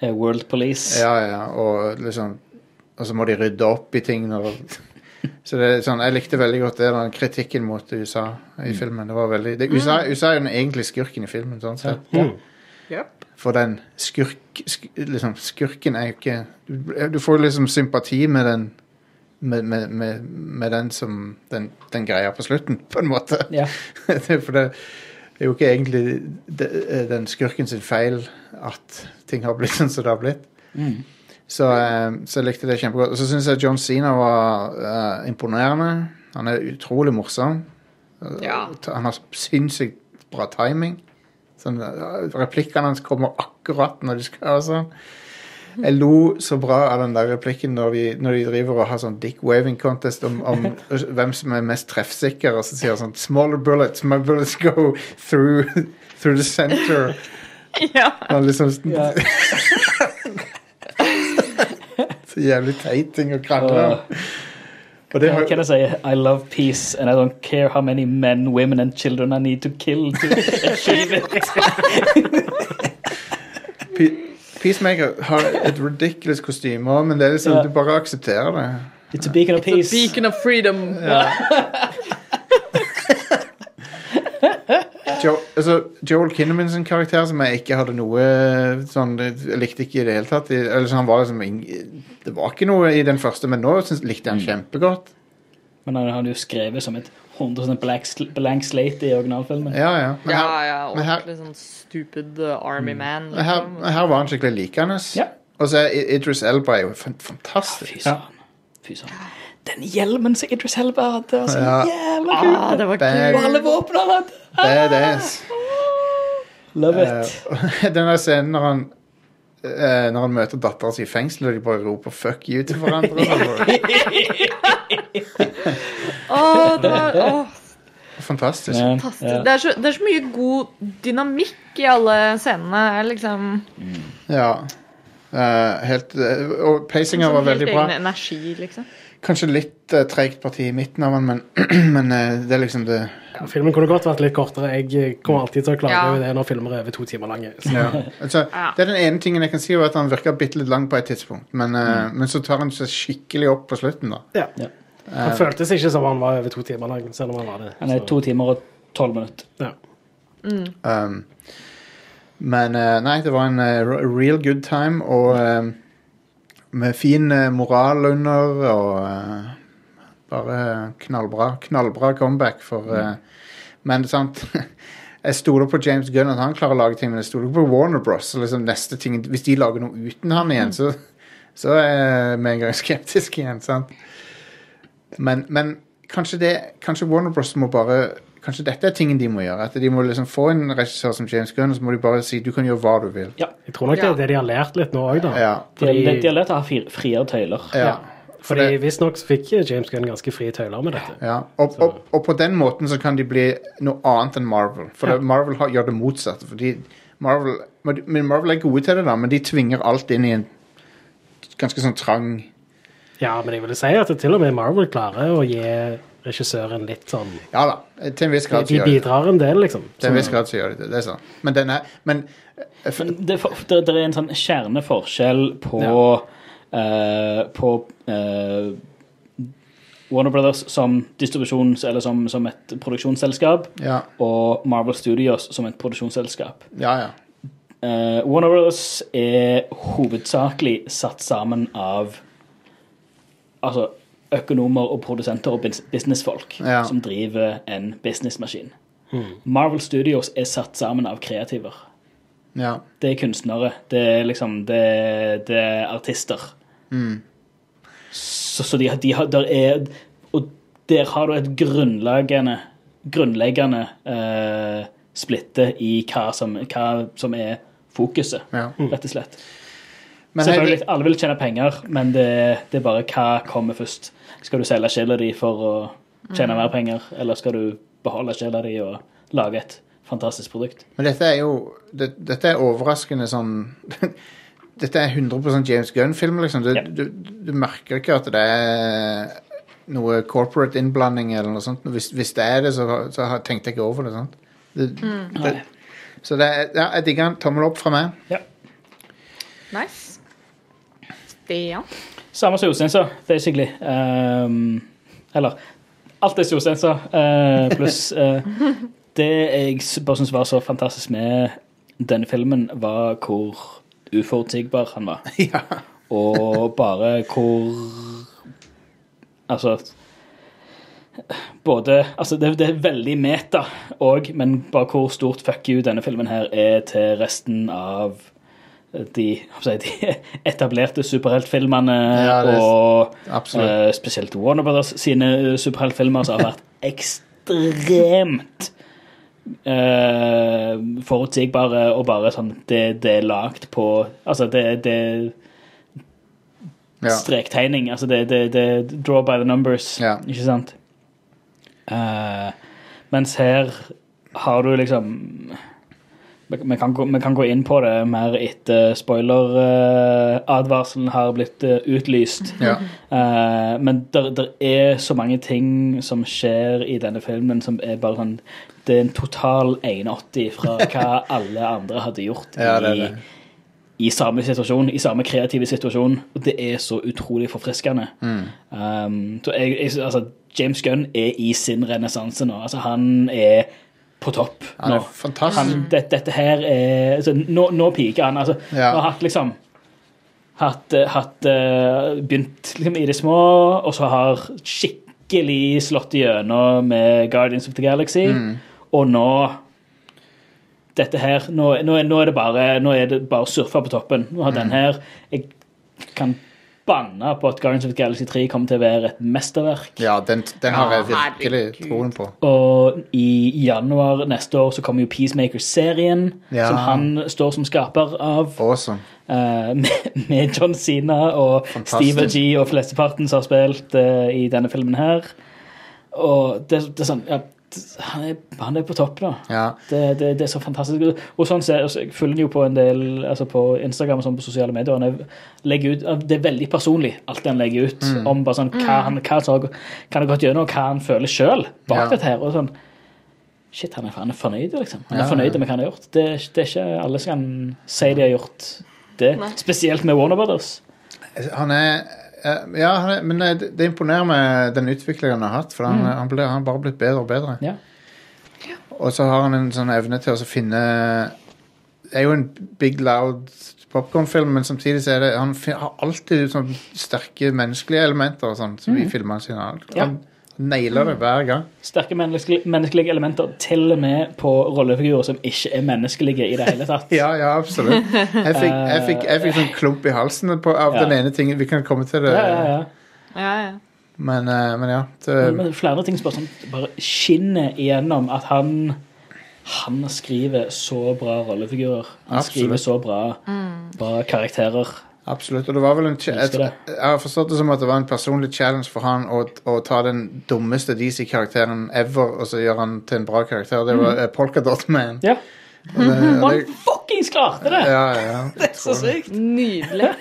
Eh, World Police. ja, ja, og liksom Og så må de rydde opp i ting når Så det er sånn, Jeg likte veldig godt det, den kritikken mot USA i filmen. Det var veldig, det, USA, USA er jo egentlig skurken i filmen. sånn sett. Yep. For den skurk, sk, liksom, skurken er jo ikke du, du får liksom sympati med den med, med, med, med den som den, den greia på slutten, på en måte. Ja. *laughs* For det er jo ikke egentlig den skurken sin feil at ting har blitt sånn som det har blitt. Så, eh, så jeg likte det kjempegodt. Og så syns jeg John Cena var uh, imponerende. Han er utrolig morsom. Ja. Han har sinnssykt bra timing. Sånn, eh, replikkene hans kommer akkurat når de skal. og sånn. Jeg lo så bra av den der replikken når de, når de driver og har sånn dick waving contest om, om *laughs* hvem som er mest treffsikker, og så sier han sånn Smaller bullets, my bullets go through, through the center. Ja. Liksom Ja. *laughs* Så jævlig teit ting å krangle om. Har, kan jeg si? I love peace, and I don't care how many men, women and children I need to kill to *laughs* achieve it. Peacemaker har et ridiculous kostyme men det er liksom, yeah. du bare aksepterer det. It's a beacon of peace. It's a Beacon of freedom. *laughs* *laughs* Jo, altså, Joel Kinnaman sin karakter, som jeg ikke hadde noe sånn Jeg likte ikke i det hele tatt. Eller så han var liksom ing- Det var ikke noe i den første, men nå synes, likte jeg han kjempegodt. Men han hadde jo skrevet som et 100 blank, sl- blank slate i originalfilmen. Ja, ja. Men Ja, her, ja, men her- ordentlig sånn stupid uh, army man. men her, Liksom. her var han skikkelig likende. Ja. Og så er I- Idris Elba er jo fan- Fy fantastisk. søren. Fy søren. Den hjelmen som Idris Helba hadde, altså. Ja. Jævla kul. Ah, det var kult. Og alle våpnene han hadde. Badass. Love it. Uh, *laughs* den der scenen når han uh, Når han møter dattera si i fengsel, og de bare roper 'fuck you' til hverandre. *laughs* *laughs* oh, det var oh. Fantastisk. Ja, fantastisk. ja. Det, er så, det er så mye god dynamikk i alle scenene. Liksom. Liksom, Ja. Uh, helt Og pacinga var sånn veldig bra. egen energi, liksom. Kanskje litt uh, treigt parti i midten av den, men, *clears throat* men eh, det er liksom det Ja, filmen kunne godt vært litt kortere. Jeg eh, kommer alltid til å klage Ja. over det når filmer er over to timer lange. Så. ja. altså, *laughs* Ja. Det er den ene tingen jeg kan si, er at han virker bitte litt lang på et tidspunkt. Men, eh, men så tar han seg skikkelig opp på slutten, da. Ja. Ja. Han føltes ikke som han var over to timer lang, selv om han var det. Han er Så, to timer og tolv minutter. ja. Um, men eh, nei, det var en eh, real good time, og eh, med fin eh, moral under, og uh, bare knallbra. Knallbra comeback for uh, Men sant *laughs* Jeg stoler på James Gunn at han klarer å lage ting, men jeg stoler på Warner Bros. Liksom neste ting, Hvis de lager noe uten han igjen, så, så er jeg med en gang skeptisk igjen. sant? Men, men kanskje, det, kanskje Warner Bros. må bare Kanskje dette er tingen de må gjøre. At De må liksom få en regissør som James Gunn, og så må de bare si du kan gjøre hva du vil. Ja. Jeg tror nok det er det de har lært litt nå òg, da. Ja. De, de, de har lært å ha friere tøyler. ja. ja. fordi det- Visstnok fikk James Gunn ganske frie tøyler med dette. Ja, og, og, og på den måten så kan de bli noe annet enn Marvel. For ja. Marvel har, gjør det motsatte. Fordi Marvel, men Marvel er gode til det, da, men de tvinger alt inn i en ganske sånn trang Ja, men jeg vil si at til og med Marvel klarer å gi regissøren litt sånn Ja da, til en viss grad så de de bidrar en del, liksom. Til en viss grad så gjør de det. Det er sånn. Men den er Men eh, Men det, for- det, det er en sånn kjerneforskjell på, eh, på uh, Warner Brothers som distribusjons- eller som, som et produksjonsselskap, Ja, og Marvel Studios som et produksjonsselskap. ja. ja. Uh, Warner Brothers er hovedsakelig satt sammen av altså, økonomer og produsenter og businessfolk Ja. som driver en businessmaskin. Marvel Studios er satt sammen av kreativer. ja. Det er kunstnere. Det er liksom Det, det er artister. Så, så de, de har der er Og der har du et grunnleggende grunnleggende eh, splitte i hva som, hva som er fokuset, ja. rett og slett. Men Selvfølgelig, jeg, alle vil tjene penger, men det, det er bare hva kommer først. Skal du selge sjela di for å tjene mer penger, eller skal du beholde sjela di og lage et fantastisk produkt? men dette er jo det, Dette er overraskende sånn *laughs* Dette er 100% James Gunn-film, liksom. Du, Ja. du, du merker ikke at det er noe corporate innblanding eller noe sånt. Hvis, hvis det er det, så, så har- tenkte jeg ikke over det. sant? Det, det, så det er, ja, jeg digger den. Tommel opp fra meg. Ja. Nice. Stian? Samme som Jostein basically. Um, eller alt det Jostein sa, uh, pluss uh, *laughs* Det jeg bare syns var så fantastisk med denne filmen, var hvor uforutsigbar han var. *laughs* ja. Og bare hvor Altså Både Altså, det, det er veldig meta òg, men bare hvor stort fuck you denne filmen her er til resten av de, de *laughs* etablerte superheltfilmene, Ja, er- og eh, spesielt Warner Brothers sine eh, superheltfilmer, som har vært *laughs* ekstremt uh, forutsigbare og bare sånn Det, det er lagd på Altså, det, det ja. strektegning. Altså det, det, det draw by the numbers, Ja. ikke sant? Uh, mens her har du liksom vi kan, vi kan gå inn på det mer etter spoiler-advarselen har blitt eh, utlyst. ja. Uh, men det er så mange ting som skjer i denne filmen som er bare sånn Det er en total 180 fra *laughs* hva alle andre hadde gjort Ja, det det. i, i samme situasjon, i samme kreative situasjon. Og det er så utrolig forfriskende. Mm. Um, så jeg, jeg, altså, James Gunn er i sin renessanse nå. Altså, han er på topp nå. fantastisk. Han, det, dette her er altså, Nå, nå piker han. Altså, Ja. Han har hatt liksom hatt, eh, hatt uh, Begynt liksom, i det små, og så har skikkelig slått igjennom med Guardians of the Galaxy. Mm. Og nå Dette her Nå, nå, er- nå er det bare Nå er det bare å surfe på toppen. Nå har Mm. den her Jeg kan banne på at Guardians of the Galaxy 3 kommer til å være et mesterverk. Ja, den, den har jeg virkelig troen på. Og i januar neste år så kommer jo Peacemaker-serien, Ja. som han står som skaper av. Awesome. Uh, med, med John Cena og Fantastisk. Steve G og flesteparten som har spilt uh, i denne filmen her. Og det, det er sånn ja, han, er, han er på topp, da. Ja. Det, det, det er så fantastisk. Og sånn ser, så Jeg følger han jo på en del altså på Instagram og sånn på sosiale medier. Han er- ut, det er veldig personlig, alt han legger ut. Mm. Om bare sånn, hva han hva han har- hva gått gjennom, og hva han føler sjøl bak Ja. dette her. og sånn, Shit, han er, han er fornøyd, liksom. Han er Ja, fornøyd med hva han har gjort. Det, det er ikke alle som kan si de har gjort det. Spesielt med Warner Brothers. Han er Ja, han er, men det, imponerer meg den utviklingen han har hatt. For han, han, ble, han bare blitt bedre og bedre. Ja. Og så har han en sånn evne til å finne Det er jo en big, loud popkornfilm, men samtidig så er det Han har alltid sånn sterke menneskelige elementer og sånt, som i filmene sine. Han, Ja. Nailer det hver gang. Sterke menneskelige, menneskelige elementer, til og med på rollefigurer som ikke er menneskelige i det hele tatt. *laughs* Ja, ja, absolutt. Jeg fikk, jeg fikk, jeg fikk sånn klump i halsen på, av Ja. den ene tingen. Vi kan komme til det, Ja, ja, ja. Ja, ja. Men, eh, men ja. Det, Men flere ting som bare, sånn, bare skinner igjennom at han han skriver så bra rollefigurer. Han Absolutt. skriver så bra, bra karakterer. Absolutt. Og det var vel en jeg, jeg, har forstått det som at det var en personlig challenge for han å, å ta den dummeste DC-karakteren ever og så gjøre han til en bra karakter. Det var mm. Polkadot Man. Ja, Og det, og det, han fuckings klarte det! ja, ja. *laughs* Det er så sykt. Nydelig.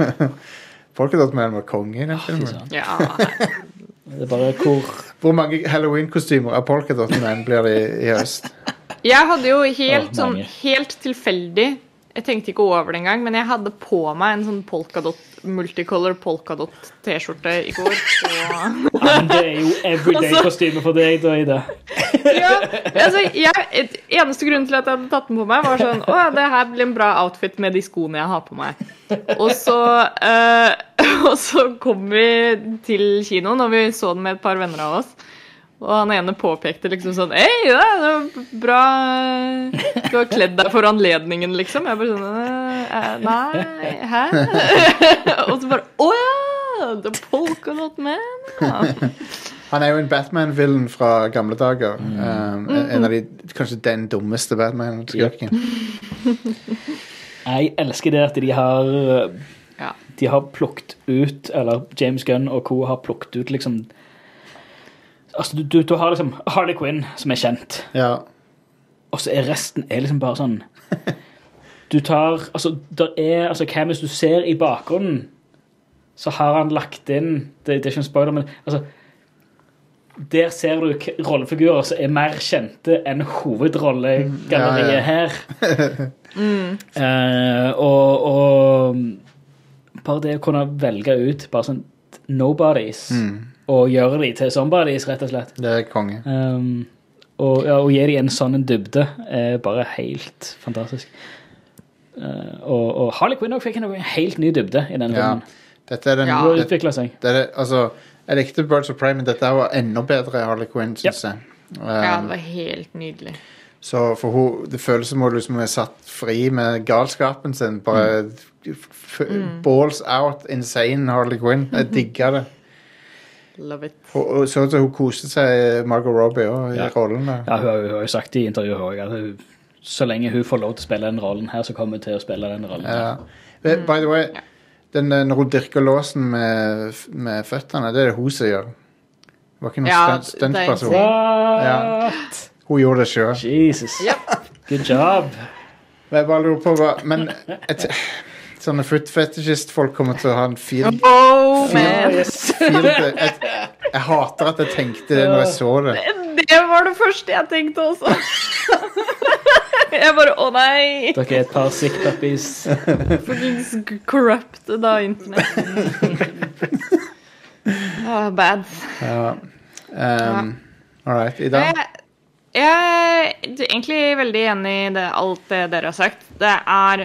*laughs* Polkadot Man var konge i den filmen. Ja. *laughs* Det er bare hvor Hvor mange Halloween-kostymer av Polkadot Man blir det i, i høst? Jeg hadde jo helt, oh, sånn, helt tilfeldig Jeg tenkte ikke over det engang, men jeg hadde på meg en sånn polkadot, multicolor polkadot T-skjorte i går. Og ja, men Det er jo everyday-kostyme for deg, da, Ida. ja, altså, jeg, eneste grunn til at jeg hadde tatt den på meg, var sånn Å, det her blir en bra outfit med de skoene jeg har på meg. Og så, eh, *laughs* og så kom vi til kinoen, og vi så den med et par venner av oss. Og han ene påpekte liksom sånn Hei, det er bra Du har kledd deg for anledningen, liksom. Jeg bare sånn «Eh, Nei, hæ? *laughs* Og så bare Å ja! The Polka Dot Man. Han er jo en Batman-villen fra gamle dager. Um, en av de, Kanskje den dummeste Batman-skurken. Jeg elsker det at de har De har plukket ut, eller James Gunn og co. har plukket ut liksom Altså, du, du, du har liksom Harley Quinn, som er kjent, Ja. og så er resten er liksom bare sånn Du tar Altså, der er altså Hvem du ser i bakgrunnen, så har han lagt inn Det, det er ikke en spoiler, men altså der ser du rollefigurer som er mer kjente enn hovedrollegalleriet Ja, ja. her. *laughs* Eh, og, og bare det å kunne velge ut bare sånn nobodies og gjøre de til somebodies, rett og slett. Det er konge. Um, og, ja, og gi de en sånn dybde er bare helt fantastisk. Uh, og, og Harley Quinn også fikk en helt ny dybde i denne Ja. filmen. Dette er den Ja. det, det, seg. det er, det- altså, Jeg likte Birds of Prey, men dette var enda bedre Harley Quinn, syns jeg. Um, ja, det var helt nydelig. Så for hun, det føles som hun liksom er satt fri med galskapen sin. Bare f balls out, insane Harley Quinn. Jeg digger det. Love it. Og, og så ut som hun koste seg, Margot Robbie, også, i Ja. rollen der. Ja, hun har, hun har jo sagt i intervjuet også at hun, så lenge hun får lov til å spille den rollen her, så kommer hun til å spille den rollen. Ja. Eh, By the way, den, eh, når hun dirker låsen med, med føttene, det er det hun som gjør. Det var ikke noen Ja, stunt- stuntperson. det er What? Hun gjorde det sjøl. Jesus. Good job. Jeg bare lurer på hva Men et, sånne foot fetishist-folk kommer til å ha en field, Oh, man. field jeg, jeg hater at jeg tenkte det når jeg så det. Det var det første jeg tenkte også. Jeg bare Å nei! Dere er et par sick puppies. *laughs* Fuckings corrupted av internett. Oh, *laughs* bad. Ja. Um, all right. Ida? Jeg, Jeg er egentlig veldig enig i det, alt det dere har sagt. Det er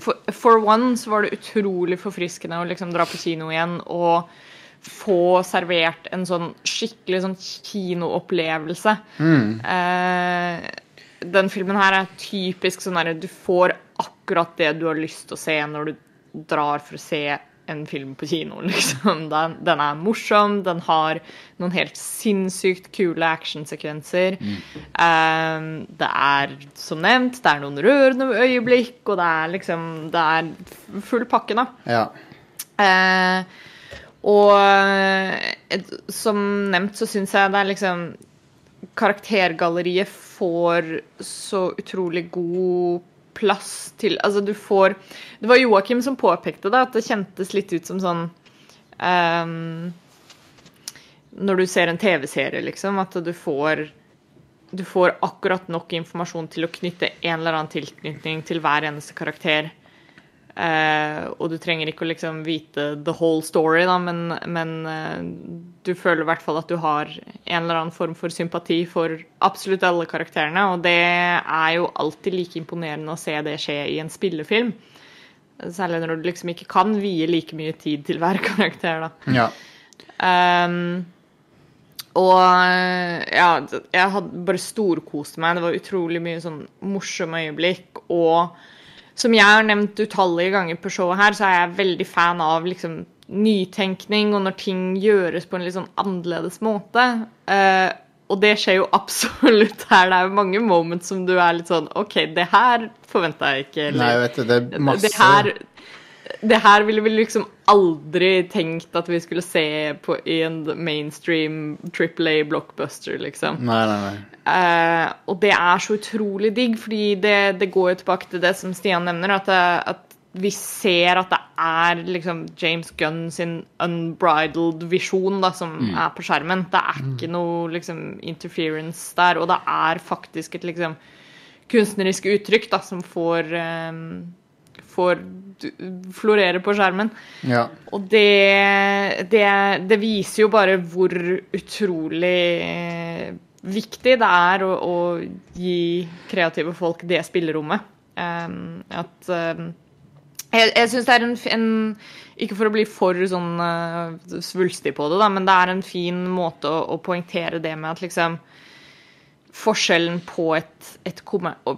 for, for one så var det utrolig forfriskende å liksom dra på kino igjen og få servert en sånn skikkelig sånn kinoopplevelse. Eh, den filmen her er typisk sånn derre Du får akkurat det du har lyst til å se når du drar for å se en film på kino, *laughs* liksom. Den, den er morsom, den har noen helt sinnssykt kule actionsekvenser. Eh, det er, som nevnt, det er noen rørende øyeblikk, og det er liksom Det er full pakke, da. Ja. Uh, og eh, som nevnt så syns jeg det er liksom Karaktergalleriet får så utrolig god plass til Altså, du får Det var Joakim som påpekte det, at det kjentes litt ut som sånn um, Når du ser en TV-serie, liksom, at du får du får akkurat nok informasjon til å knytte en eller annen tilknytning til hver eneste karakter. Eh, og du trenger ikke å liksom vite the whole story, da, men, men eh, du føler i hvert fall at du har en eller annen form for sympati for absolutt alle karakterene. Og det er jo alltid like imponerende å se det skje i en spillefilm. Særlig når du liksom ikke kan vie like mye tid til hver *laughs* karakter, da. ja. Um, og ja, jeg hadde bare storkost meg. Det var utrolig mye sånn morsomme øyeblikk. Og som jeg har nevnt utallige ganger på showet her, så er jeg veldig fan av liksom nytenkning og når ting gjøres på en litt sånn annerledes måte. Uh, og det skjer jo absolutt her. Det er jo mange moments som du er litt sånn OK, det her forventa jeg ikke. eller- Nei, vet du, det er masse det her, det her ville vi liksom aldri tenkt at vi skulle se på, i en mainstream triple A blockbuster, liksom. Nei, nei, nei. Eh, og det er så utrolig digg, fordi det, det går jo tilbake til det som Stian nevner, at, det, at vi ser at det er liksom James Gunn sin unbridled visjon da, som er på skjermen. Det er ikke noe liksom interference der, og det er faktisk et liksom kunstnerisk uttrykk da, som får um, får du- florere på skjermen. Ja. Og det, det, det viser jo bare hvor utrolig eh, viktig det er å, å gi kreative folk det spillerommet. Um, at um, Jeg, jeg syns det er en, en Ikke for å bli for sånn uh, svulstig på det, da, men det er en fin måte å, å poengtere det med at liksom Forskjellen på et, et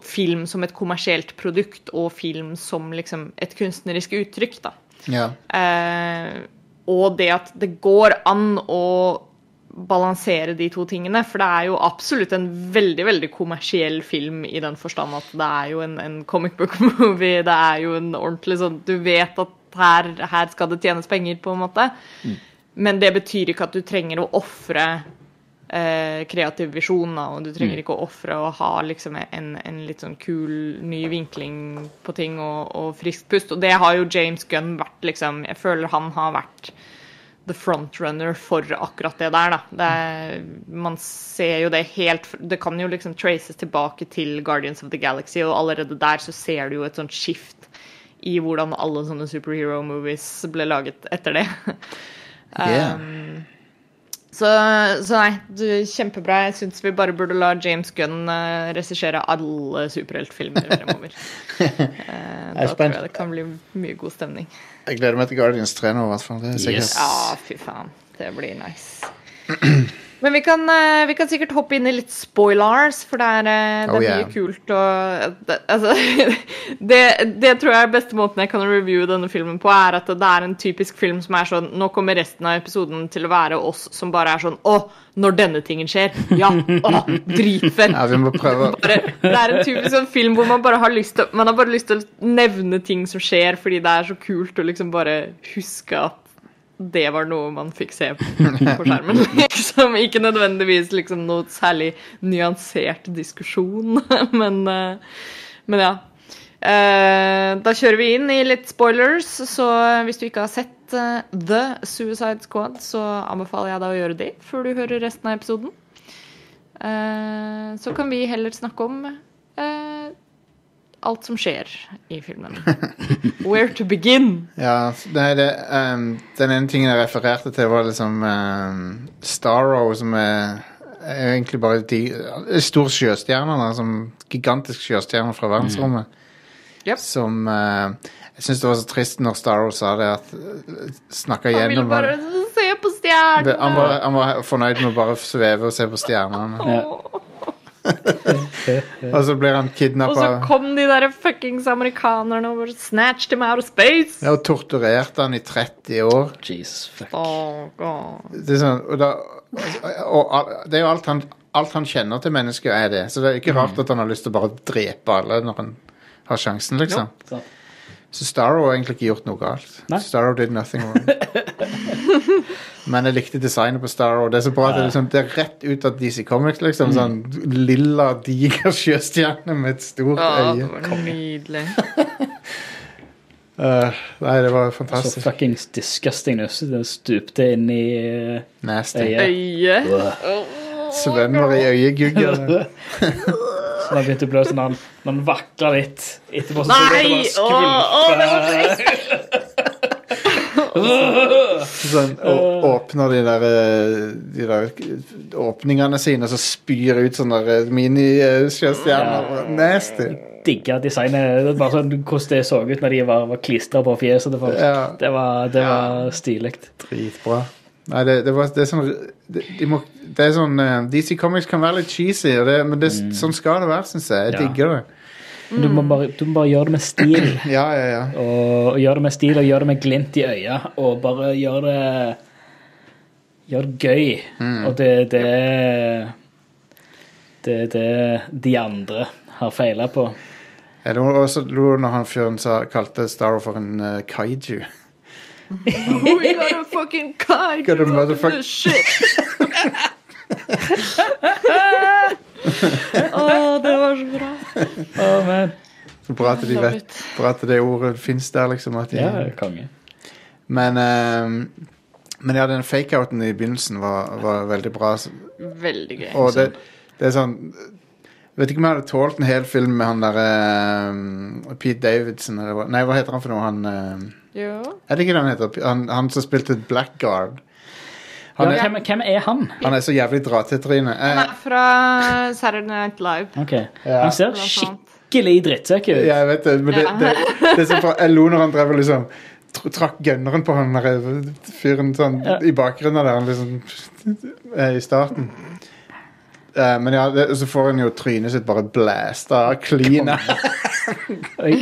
film som et kommersielt produkt og film som liksom et kunstnerisk uttrykk. da. ja. Eh, og det at det går an å balansere de to tingene. For det er jo absolutt en veldig veldig kommersiell film i den forstand at det er jo en, en comic book *laughs* movie. Det er jo en ordentlig sånn Du vet at her, her skal det tjenes penger, på en måte. Men det betyr ikke at du trenger å ofre eh, visjoner visjon, og du trenger ikke å ofre å ha liksom en, en litt sånn kul ny vinkling på ting og, og friskt pust. Og det har jo James Gunn vært, liksom. Jeg føler han har vært the frontrunner for akkurat det der, da. Det er, man ser jo det helt Det kan jo liksom traces tilbake til Guardians of the Galaxy, og allerede der så ser du jo et sånt skift i hvordan alle sånne superhero movies ble laget etter det. Yeah. Um, så, så nei, du, kjempebra. Jeg syns vi bare burde la James Gunn uh, regissere alle superheltfilmer fremover. *laughs* uh, da tror jeg det kan bli mye god stemning. Jeg gleder meg til Guardians 3 nå, i hvert fall. Det er sikkert. Yes. Ja, fy faen. Det blir nice. Men vi kan, eh, vi kan sikkert hoppe inn i litt spoilers, for det er, eh, det er Oh, yeah. mye kult og det, altså, *laughs* det, det tror jeg er beste måten jeg kan reviewe denne filmen på, er at det er en typisk film som er sånn Nå kommer resten av episoden til å være oss som bare er sånn Å, når denne tingen skjer. Ja, å, dritfett. Ja, vi må prøve *laughs* Bare, det er en typisk sånn film hvor man bare har lyst til Man har bare lyst til å nevne ting som skjer, fordi det er så kult å liksom bare huske at det var noe man fikk se på *laughs* skjermen. *laughs* Liksom. Ikke nødvendigvis liksom noe særlig nyansert diskusjon, *laughs* men, eh, men ja. Eh, da kjører vi inn i litt spoilers, så hvis du ikke har sett eh, The Suicide Squad, så anbefaler jeg deg å gjøre det før du hører resten av episoden. Så kan vi heller snakke om alt som skjer i filmen. Where to begin? *laughs* Ja, nei, det, um, den ene tingen jeg refererte til, var liksom um, Starro, som er er egentlig bare de store stor sjøstjerner, da, som gigantisk sjøstjerner fra verdensrommet. Yep. Som uh, Jeg syns det var så trist når Starro sa det, at snakka gjennom Han ville bare se på stjernene. han, var, han var fornøyd med å bare sveve og se på stjernene. Ja. *laughs* Og så blir han Og så kom de der fuckings amerikanerne og snatched him out of space. ja, og torturerte han i 30 år. Jesus, fuck. Oh, God. Det er, sånn, og da, og og, det er jo alt han, alt han kjenner til mennesker, er det. Så det er ikke rart at han har lyst til å bare drepe alle når han har sjansen, liksom. Så. Så Starro har egentlig ikke gjort noe galt. Nei. Starro did nothing wrong. *laughs* Men jeg likte designet på Star Wars Det er så bra at det, liksom, det er rett ut av DC Comics. liksom Sånn lilla, diger sjøstjerne med et stort Å, det øye. var nydelig. Uh, *laughs* nei, det var Så fantastisk. fuckings disgusting nøs. Det stupte inn i eh, Nasty. øyet. Øye. Svømmer i øyegugger. *laughs* Så da begynte det å blø sånn han, når han vakla litt etterpå. Så Nei! så Å, å, det var skvilte. Sånn, og *laughs* åpner de der, eh, de der åpningene sine, og så spyr ut sånne der minisjøstjerner. Nasty. Digga designet. det Bare sånn hvordan det så ut når de var, var klistra på fjeset til folk. Ja. Det var, det var stilig. Dritbra. Nei, det, det, var, det er sånn det, de må, det er sånn uh, DC Comics kan være litt cheesy, og det, men det, sånn skal det være, syns jeg. Jeg Ja. digger det. Du må, bare, du må bare gjøre det med stil. *clears throat* Ja, ja, ja. Og, og gjøre det med stil og gjøre det med glimt i øya. Og bare gjøre det Gjøre det gøy. Og det er det Det det de andre har feila på. Jeg lo også lo når han fyren sa- kalte Starro for en uh, kaiju. *laughs* We got a fucking kaiju Got a motherfuck- shit. *laughs* *laughs* *laughs* Å, det var så bra. Oh, man. Så bra at de vet bra at det ordet fins der, liksom. At de, Ja, konge. Men ehm, Men ja, den fake-outen i begynnelsen var, var veldig bra. Veldig gøy. Og det, det er sånn Vet ikke om jeg hadde tålt en hel film med han derre Pete Davidson eller hva Nei, hva heter han for noe? Han ehm, Jo. Er det ikke det han heter? Han, han som spilte Blackguard. Han, er, hvem, hvem er han? han er så jævlig dra-til-tryne. Han Eh, er fra Saturday Night Live. Okay. Ja. Han ser skikkelig drittsekk ut. Ja, jeg vet det, men det, det, det, det er så bra. Jeg lo når han drev og liksom trakk gunneren på han der fyren sånn Ja. i bakgrunnen der han liksom eh, i starten. Uh, men ja, det, så får han jo trynet sitt bare blæsta clean. Det,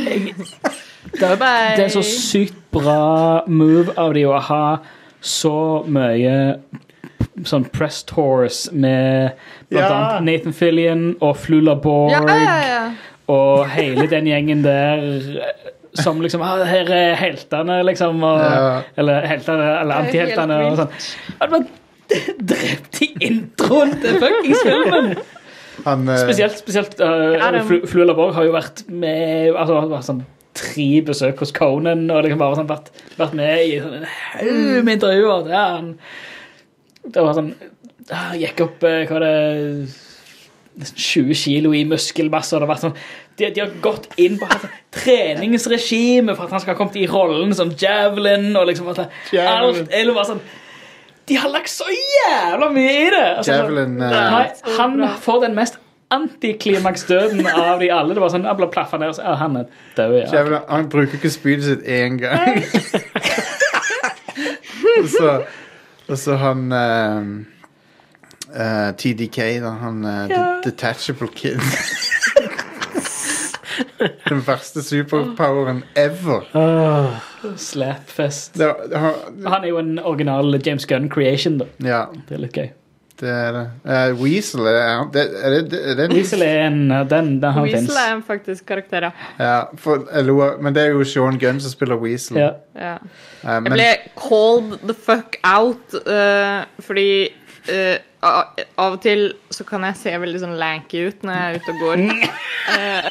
*laughs* det er så sykt bra move av de å ha så mye sånn press tours med blant Ja. annet Nathan Fillion og Flula Borg Ja, ja, ja. og hele den gjengen der som liksom ah, Her er heltene, liksom. Og, Ja. Eller heltene, eller Det er antiheltene. Og sånn. Hadde var drept i introen til fuckings filmen! Han, eh, Spesielt, spesielt uh, Ja, det- Flu- Flula Borg har jo vært med altså, har vært sånn tre besøk hos Conan og liksom bare sånn, vært, vært med i sånn, en haug med intervjuer. Ja, han, det var sånn han Gikk opp eh, hva er det nesten 20 kilo i muskelmasse. og Det har vært sånn, de, de har gått inn på et treningsregime for at han skal ha kommet i rollen som Javelin. og liksom at alt eller bare sånn De har lagt så jævla mye i det! Altså, Javelin eh, Nei, han får den mest antiklimaks-døden av de alle. Det var sånn, jeg ble plaffa ned og han er død. Ja. Javelin, han bruker ikke spydet sitt én gang. *laughs* og, så, og så han uh, uh, TDK, da. Han uh, ja. Detachable Kid. *laughs* Den verste superpoweren ever. Slapfest. Det, han, Han er jo en original James Gunn creation, da. ja, Det er litt gøy. Det er det. Uh, Weasel, er det, er det, er det en Weasel er en Den, den han. Weasel er en faktisk karakter, ja. Ja, for, men det er jo Sean Gunn som spiller Weasel. Ja. ja. Eh, Jeg ble called the fuck out uh, fordi eh, av og til så kan jeg se veldig sånn lanky ut når jeg er ute og går. *laughs* Eh,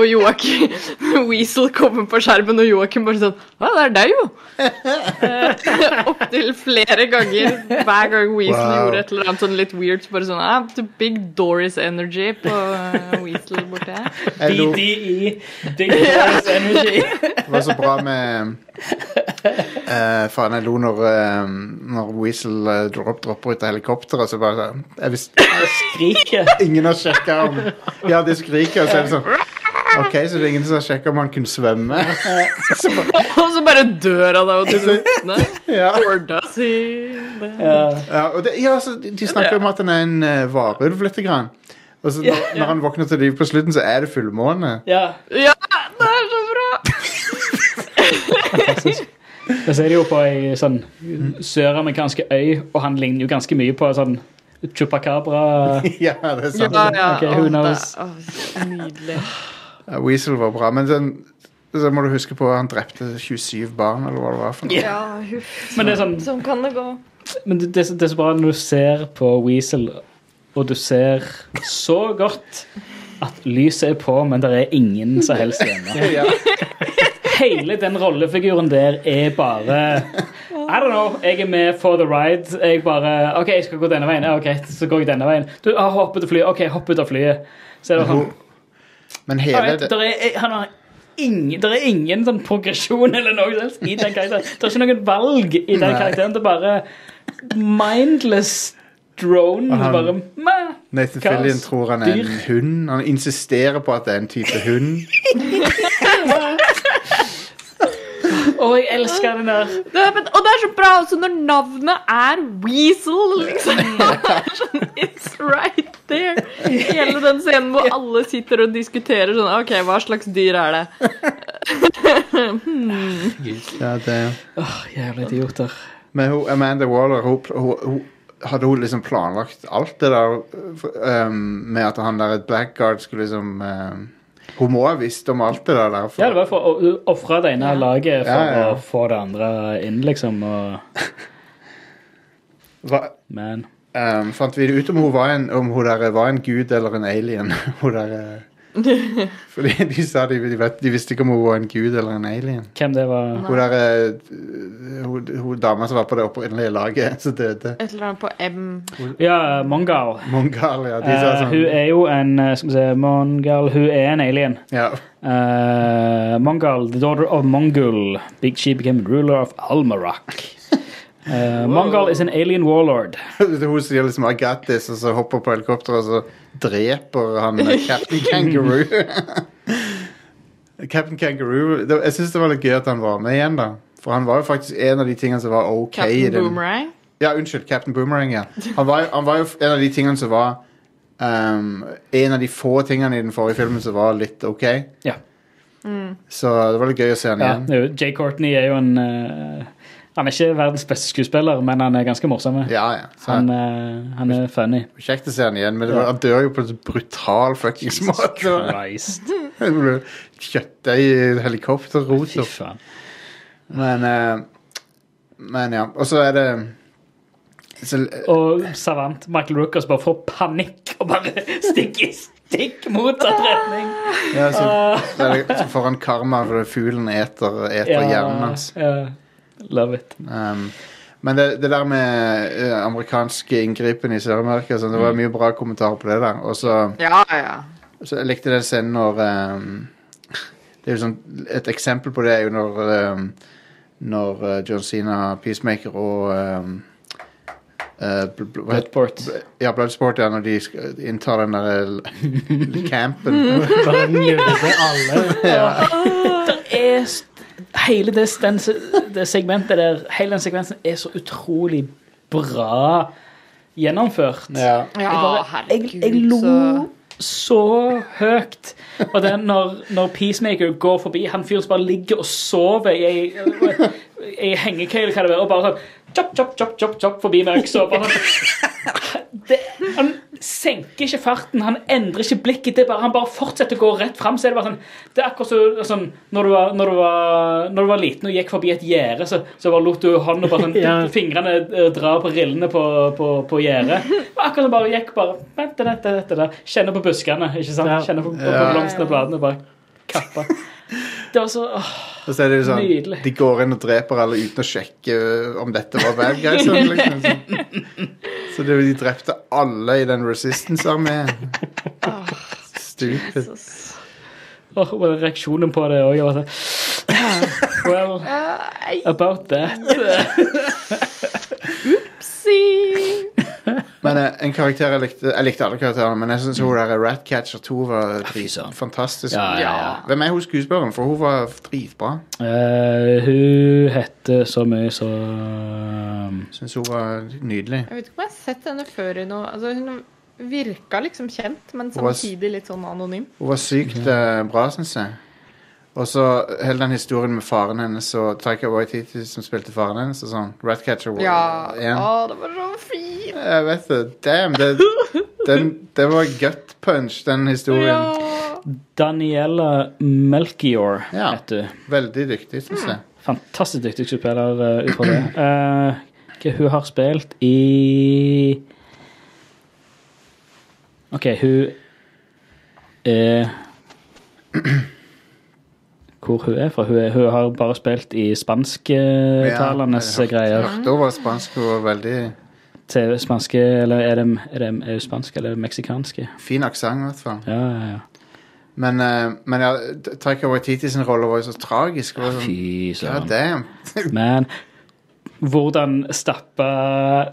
og Joakim *laughs* Weasel kommer på skjermen, og Joakim bare sånn Å, det er deg, jo! Uh, *laughs* Opptil flere ganger. Hver gang Weasel Wow. gjorde et eller annet sånn litt weird, så bare sånn ah, The big Doris energy på uh, Weasel borte her. BDE. Big Doris Energy. det var så bra med uh, faen, jeg lo når, uh, når Weasel uh, drop, dropper ut av helikopteret, så bare sånn jeg visste, Skriker. Ingen har sjekka om Ja, de skriker, og så er det sånn *laughs* OK, så det er ingen som har sjekka om han kunne svømme? *laughs* Så bare, Og så bare dør han av drukne. *laughs* ja. Or does he? Ja. Ja, og det, ja, så de, de snakker om at han er en uh, varulv lite grann. Og så når, når han våkner til liv på slutten, så er det fullmåne. ja. Ja, det er så bra! Jeg ser jo på ei sånn søramerikansk øy, og han ligner jo ganske mye på sånn chupacabra. ja, det er sant. Ja, ja. Okay, who knows? så nydelig. Ja, Weasel var bra, men den, så må du huske på at han drepte 27 barn, eller hva det var for noe. Ja, huff. Men det er sånn Sånn kan det gå. Men det, det, er så- det er så bra når du ser på Weasel, og du ser så godt at lyset er på, men det er ingen som helst hjemme. *laughs* Ja. Hele den rollefiguren der er bare I don't know. Jeg er med for the ride. Jeg bare OK, jeg skal gå denne veien. Ja, OK, så går jeg denne veien. Du har hoppet av flyet. OK, hopp ut av flyet. Så er det sånn Men hele vet, det, er, han har ingen, det er ingen sånn progresjon eller noe helst i den karakteren. Det er ikke noen valg i den karakteren. Det er bare mindless drone. Han- bare meh. Nathan. Fillion tror han er en hund. Han insisterer på at det er en type hund. *laughs* Å, jeg elsker den der. Det er, men, og det er så bra også når navnet er Weasel, liksom. *laughs* *laughs* Sånn, It's right there. Hele den scenen hvor alle sitter og diskuterer sånn OK, hva slags dyr er det? *laughs* Ja, det Åh, jævla idioter. Men hun, Amanda Waller, hun, hun, hun, hadde hun liksom planlagt alt det der um, med at han der Blackguard skulle liksom um, Hun må ha visst om alt det der. der for, Ja, det var for å ofre det ene laget for Ja, ja. å få det andre inn, liksom. Og, Hva, men um, fant vi ut om hun, var en, om hun der var en gud eller en alien? *laughs* hun der, eh, *laughs* fordi de sa de, de, vet, de visste ikke om hun var en gud eller en alien. hvem det var Hun der eh, hun, hun dama som var på det opprinnelige laget, som døde. Et eller annet på M. Ja, Mongal. Mongal, ja. De sa Eh, sånn hun er jo en eh, Skal vi se Mongal, hun er en alien. ja. Uh, Mongal, the daughter of Mongul, big she became ruler of Almarak. Uh, Mongal is an alien warlord. *laughs* Hun sier liksom I got this, og så hopper på helikopteret, og så dreper han *laughs* Captain Kangaroo. *laughs* Captain Kangaroo det, Jeg syns det var litt gøy at han var med igjen, da. For han var jo faktisk en av de tingene som var OK. Captain den- Boomerang. Ja, unnskyld. Captain Boomerang, ja. Han var, han var jo en av de tingene som var um, En av de få tingene i den forrige filmen som var litt OK. Ja. Så det var litt gøy å se han Ja, igjen. Ja, Jay Courtney er jo en eh, Han er ikke verdens beste skuespiller, men han er ganske morsom. Ja, ja. Så Han, eh, han er funny. Kjekt å se han igjen, men ja. han dør jo på en så brutal fuckings måte. Christ. *laughs* Kjøttdeig i helikopterroter. Fy faen. Men, eh, men ja. Og så er det så, Og Savant, Michael Rookers, bare får panikk og bare *laughs* stikker i stikk motsatt retning. ja, så, så, er så får han karma fordi fuglen eter, eter hjernen hans. ja. Love it. Um, men det, det der med eh, amerikanske inngripen i Sør-Amerika sånn, Det var mye bra kommentarer på det der. Og så, Ja, ja. så jeg likte den scenen når um, det er jo sånn, Et eksempel på det er jo når um, Når uh, John Cena, Peacemaker og um, uh, bl bl Bloodsport. Ja, Bloodsport, ja, når de inntar den der campen. *laughs* *laughs* Bare myrde alle. Det er Hele det, den, det segmentet der, hele den sekvensen er så utrolig bra gjennomført. Ja. Ja, jeg, bare, jeg, herregud, jeg lo så- høyt. Og det når, når Peacemaker går forbi, han fyren som bare ligger og sover i ei, ei hengekøye hva det være, og bare sånn chop, chop, chop, chop, chop forbi med øksa. sånn. *laughs* Han senker ikke farten, han endrer ikke blikket. Det bare, han bare fortsetter å gå rett fram. Så er det bare sånn Det er akkurat så, sånn når du, var, når, du var, når du var liten og gikk forbi et gjerde, så, så bare lot du hånda bare sånn *laughs* Ja. Fingrene eh, dra på rillene på, på, på gjerdet. Akkurat som bare gikk bare vent, vent, vent, vent, Kjenner på buskene, ikke sant? Kjenner på, på, på blomstene og bladene. Bare kappa. *laughs* Det var så åh, Og så er det jo sånn Nydelig. De går inn og dreper alle uten å sjekke øh, om dette var bad guys. sånn, Liksom. sånn. *laughs* så det, de drepte alle i den resistance-armeen. Stupid. åh, og reaksjonen på det òg. Well, about that. Si. Men eh, en karakter jeg likte Jeg likte alle karakterene, men jeg syns hun der Ratcatcher 2 var søren. fantastisk. Ja, ja, ja. Hvem er hun skuespilleren? For hun var dritbra. Eh, hun heter så mye så um, Syns hun var nydelig. Jeg vet ikke om jeg har sett henne før i noe altså, Hun virka liksom kjent, men Hun var s- samtidig litt sånn anonym. Hun var sykt eh, bra, syns jeg. Og så hele den historien med faren hennes og Taika Waititi som spilte faren hennes. Og sånn. Ratcatcher var Ja. Å, det var så fint! Jeg vet det. Damn. Det, den, det var gut punch, den historien. Ja. Daniela Melchior Ja. heter hun. Veldig dyktig, syns jeg. Fantastisk dyktig skuespiller uh, ut fra det. Uh, hun har spilt i OK, hun er Hvor hun er fra? Hun, er, hun har bare spilt i spansktalende Ja, greier. hørte hun var spansk. Hun var veldig TV, spanske, eller er det, er det er det spanske eller meksikanske? fin aksent, i hvert fall. Ja, ja, ja. Men, eh, men ja, Taika Waititi sin rolle var jo så tragisk. Var sånn, Fy søren. damn. *laughs* Men hvordan stappe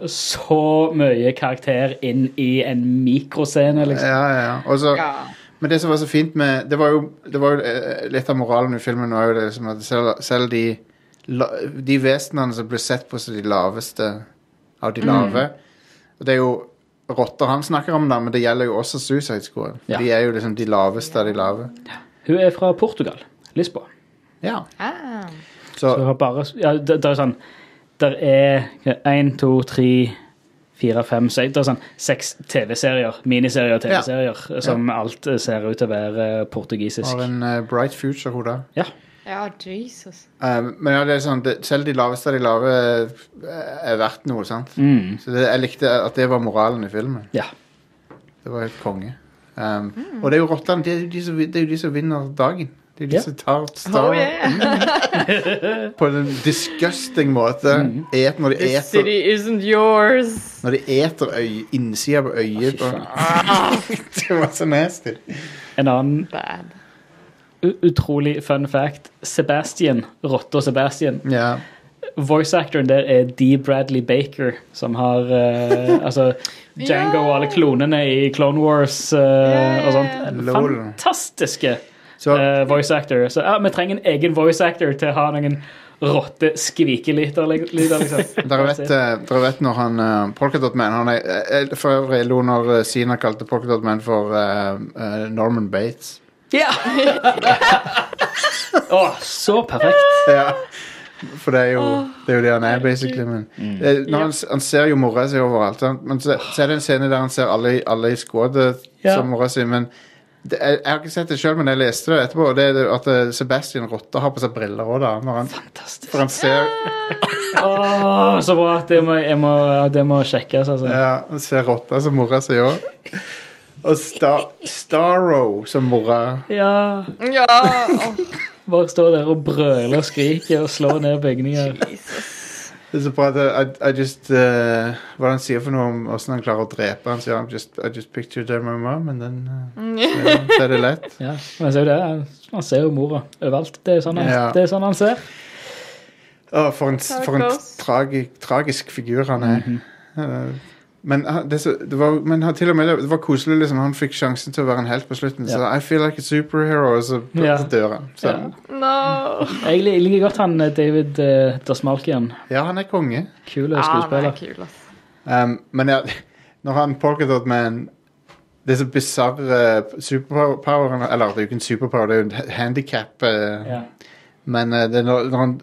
så mye karakter inn i en mikroscene, liksom. Ja, ja. Og så, ja. Men det som var så fint med Det var jo, det var jo eh, litt av moralen i filmen var jo det liksom at selv, selv de De vesenene som ble sett på som de laveste av de lave Og det er jo rotter han snakker om, da, men det gjelder jo også Suicide Squad. Ja. De er jo liksom de laveste av de lave. Hun er fra Portugal. Lisboa. Ja. Ah. Så Så hun har bare Ja, det, det er sånn Der er én, to, tre Fire, fem, seks Det er sånn seks TV-serier, miniserier og TV-serier, som alt eh, ser ut til å være eh, portugisisk. har en uh, bright future, hun da. Ja. ja, Jesus. Eh, men ja, det er sånn, det, selv de laveste av de lave er verdt noe, sant? Mm. Så det, jeg likte at det var moralen i filmen. ja. Det var helt konge. Um, Og det er jo rottene. Det, er jo de som det er jo de som vinner dagen. De disse tar star Oh, yeah. på en disgusting måte. Et, når, de The eter, city isn't yours. når de eter øy, innsida på øyet. På- *laughs* det var så nasty. En annen Bad. utrolig fun fact. Sebastian, rotta Sebastian. Yeah. Voice-actoren der er Dee Bradley Baker, som har uh, *laughs* altså Django og alle klonene i Clone Wars eh, og sånt. Fantastiske Så uh, voice-actor. Så ja, vi trenger en egen voice-actor til å ha noen rotte skvikelyder, liksom. *laughs* dere vet, eh, dere vet når han uh, Polkadot Man han er, For øvrig lo når Sina kalte Polkadot Man for uh, uh, Norman Bates. Ja! *laughs* Å, så perfekt. Ja. For det er, jo, det er jo det han er, basically. Men, mm. når han, han ser jo mora si overalt. Men så, så er det en scene der han ser alle, alle i skuddet Ja. som mora si. Men det, jeg, jeg har ikke sett det sjøl, men jeg leste det etterpå. Og det er at eh, Sebastian Rotte har på seg briller òg, da. Når han, Fantastisk. for han ser, *laughs* Åh, så bra. Det må, jeg må, det må sjekkes, altså. ja, han ser rotta som mora si òg. Og Star, Starro som mora. Ja. Ja. Bare stå der og brøle og skrike og slå ned bygninger. Jesus. Det er så bra at I, I just uh, Hva er det han sier for noe om åssen han klarer å drepe? Han sier I'm just, I just pictured my mom, and then uh, *laughs* ja, så er det lett. Ja, men ser jo det. Han ser jo mora overalt. Det er sånn han, Ja. det er sånn han ser. Å, for en, for en Tacos. tragi, tragisk figur han er. Eh, men, det, er så- det var, men til og med det, det var koselig. liksom Han fikk sjansen til å være en helt på slutten. Så I feel like a superhero, og så, Ja. så dør han. Så, Ja. No. *laughs* Jeg li- liker godt han eh, David uh, Dasmalkian. ja, han er konge. Kul Ja, han er skuespiller. kul. Um, men ja, *laughs* når han Polkadot Man Det er så bisarre superpower Eller det er jo ikke en superpower, det er jo en handikap. Uh, Ja. Men eh, det når, når, han,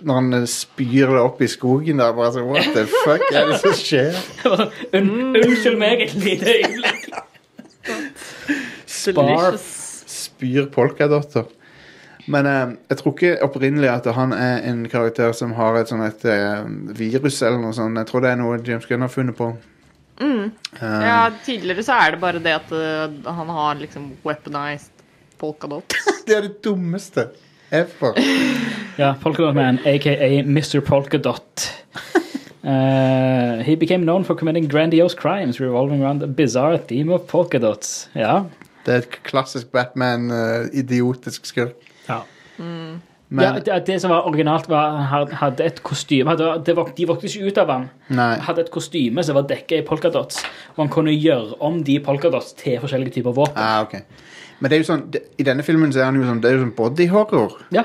når han eh, spyr det opp i skogen der, bare så What the fuck er det som skjer? *laughs* Un, unnskyld meg et lite øyeblikk. Spar. Spyr polkadotter. Men eh, jeg tror ikke opprinnelig at han er en karakter som har et sånn et eh, virus eller noe sånt. Jeg tror det er noe James Gunn har funnet på. Eh, Ja, tidligere så er det bare det at uh, han har liksom weaponized polkadot. *laughs* Det er det dummeste ever. Ja, Polkadot Man, aka Mr. Polkadot. Uh, he became known for committing grandiose crimes revolving around the bizarre theme of polka dots. Ja. Det er et klassisk Batman-idiotisk skurk. ja. Men ja, det, det som var originalt, var han hadde et kostyme hadde, det vok, De vokste ikke ut av han. Nei. hadde et kostyme som var dekket i polkadots. Og han kunne gjøre om de polkadots til forskjellige typer våpen. ah, ok. Men det er jo sånn, det, i denne filmen så er han jo sånn, det er jo sånn body horror. Ja,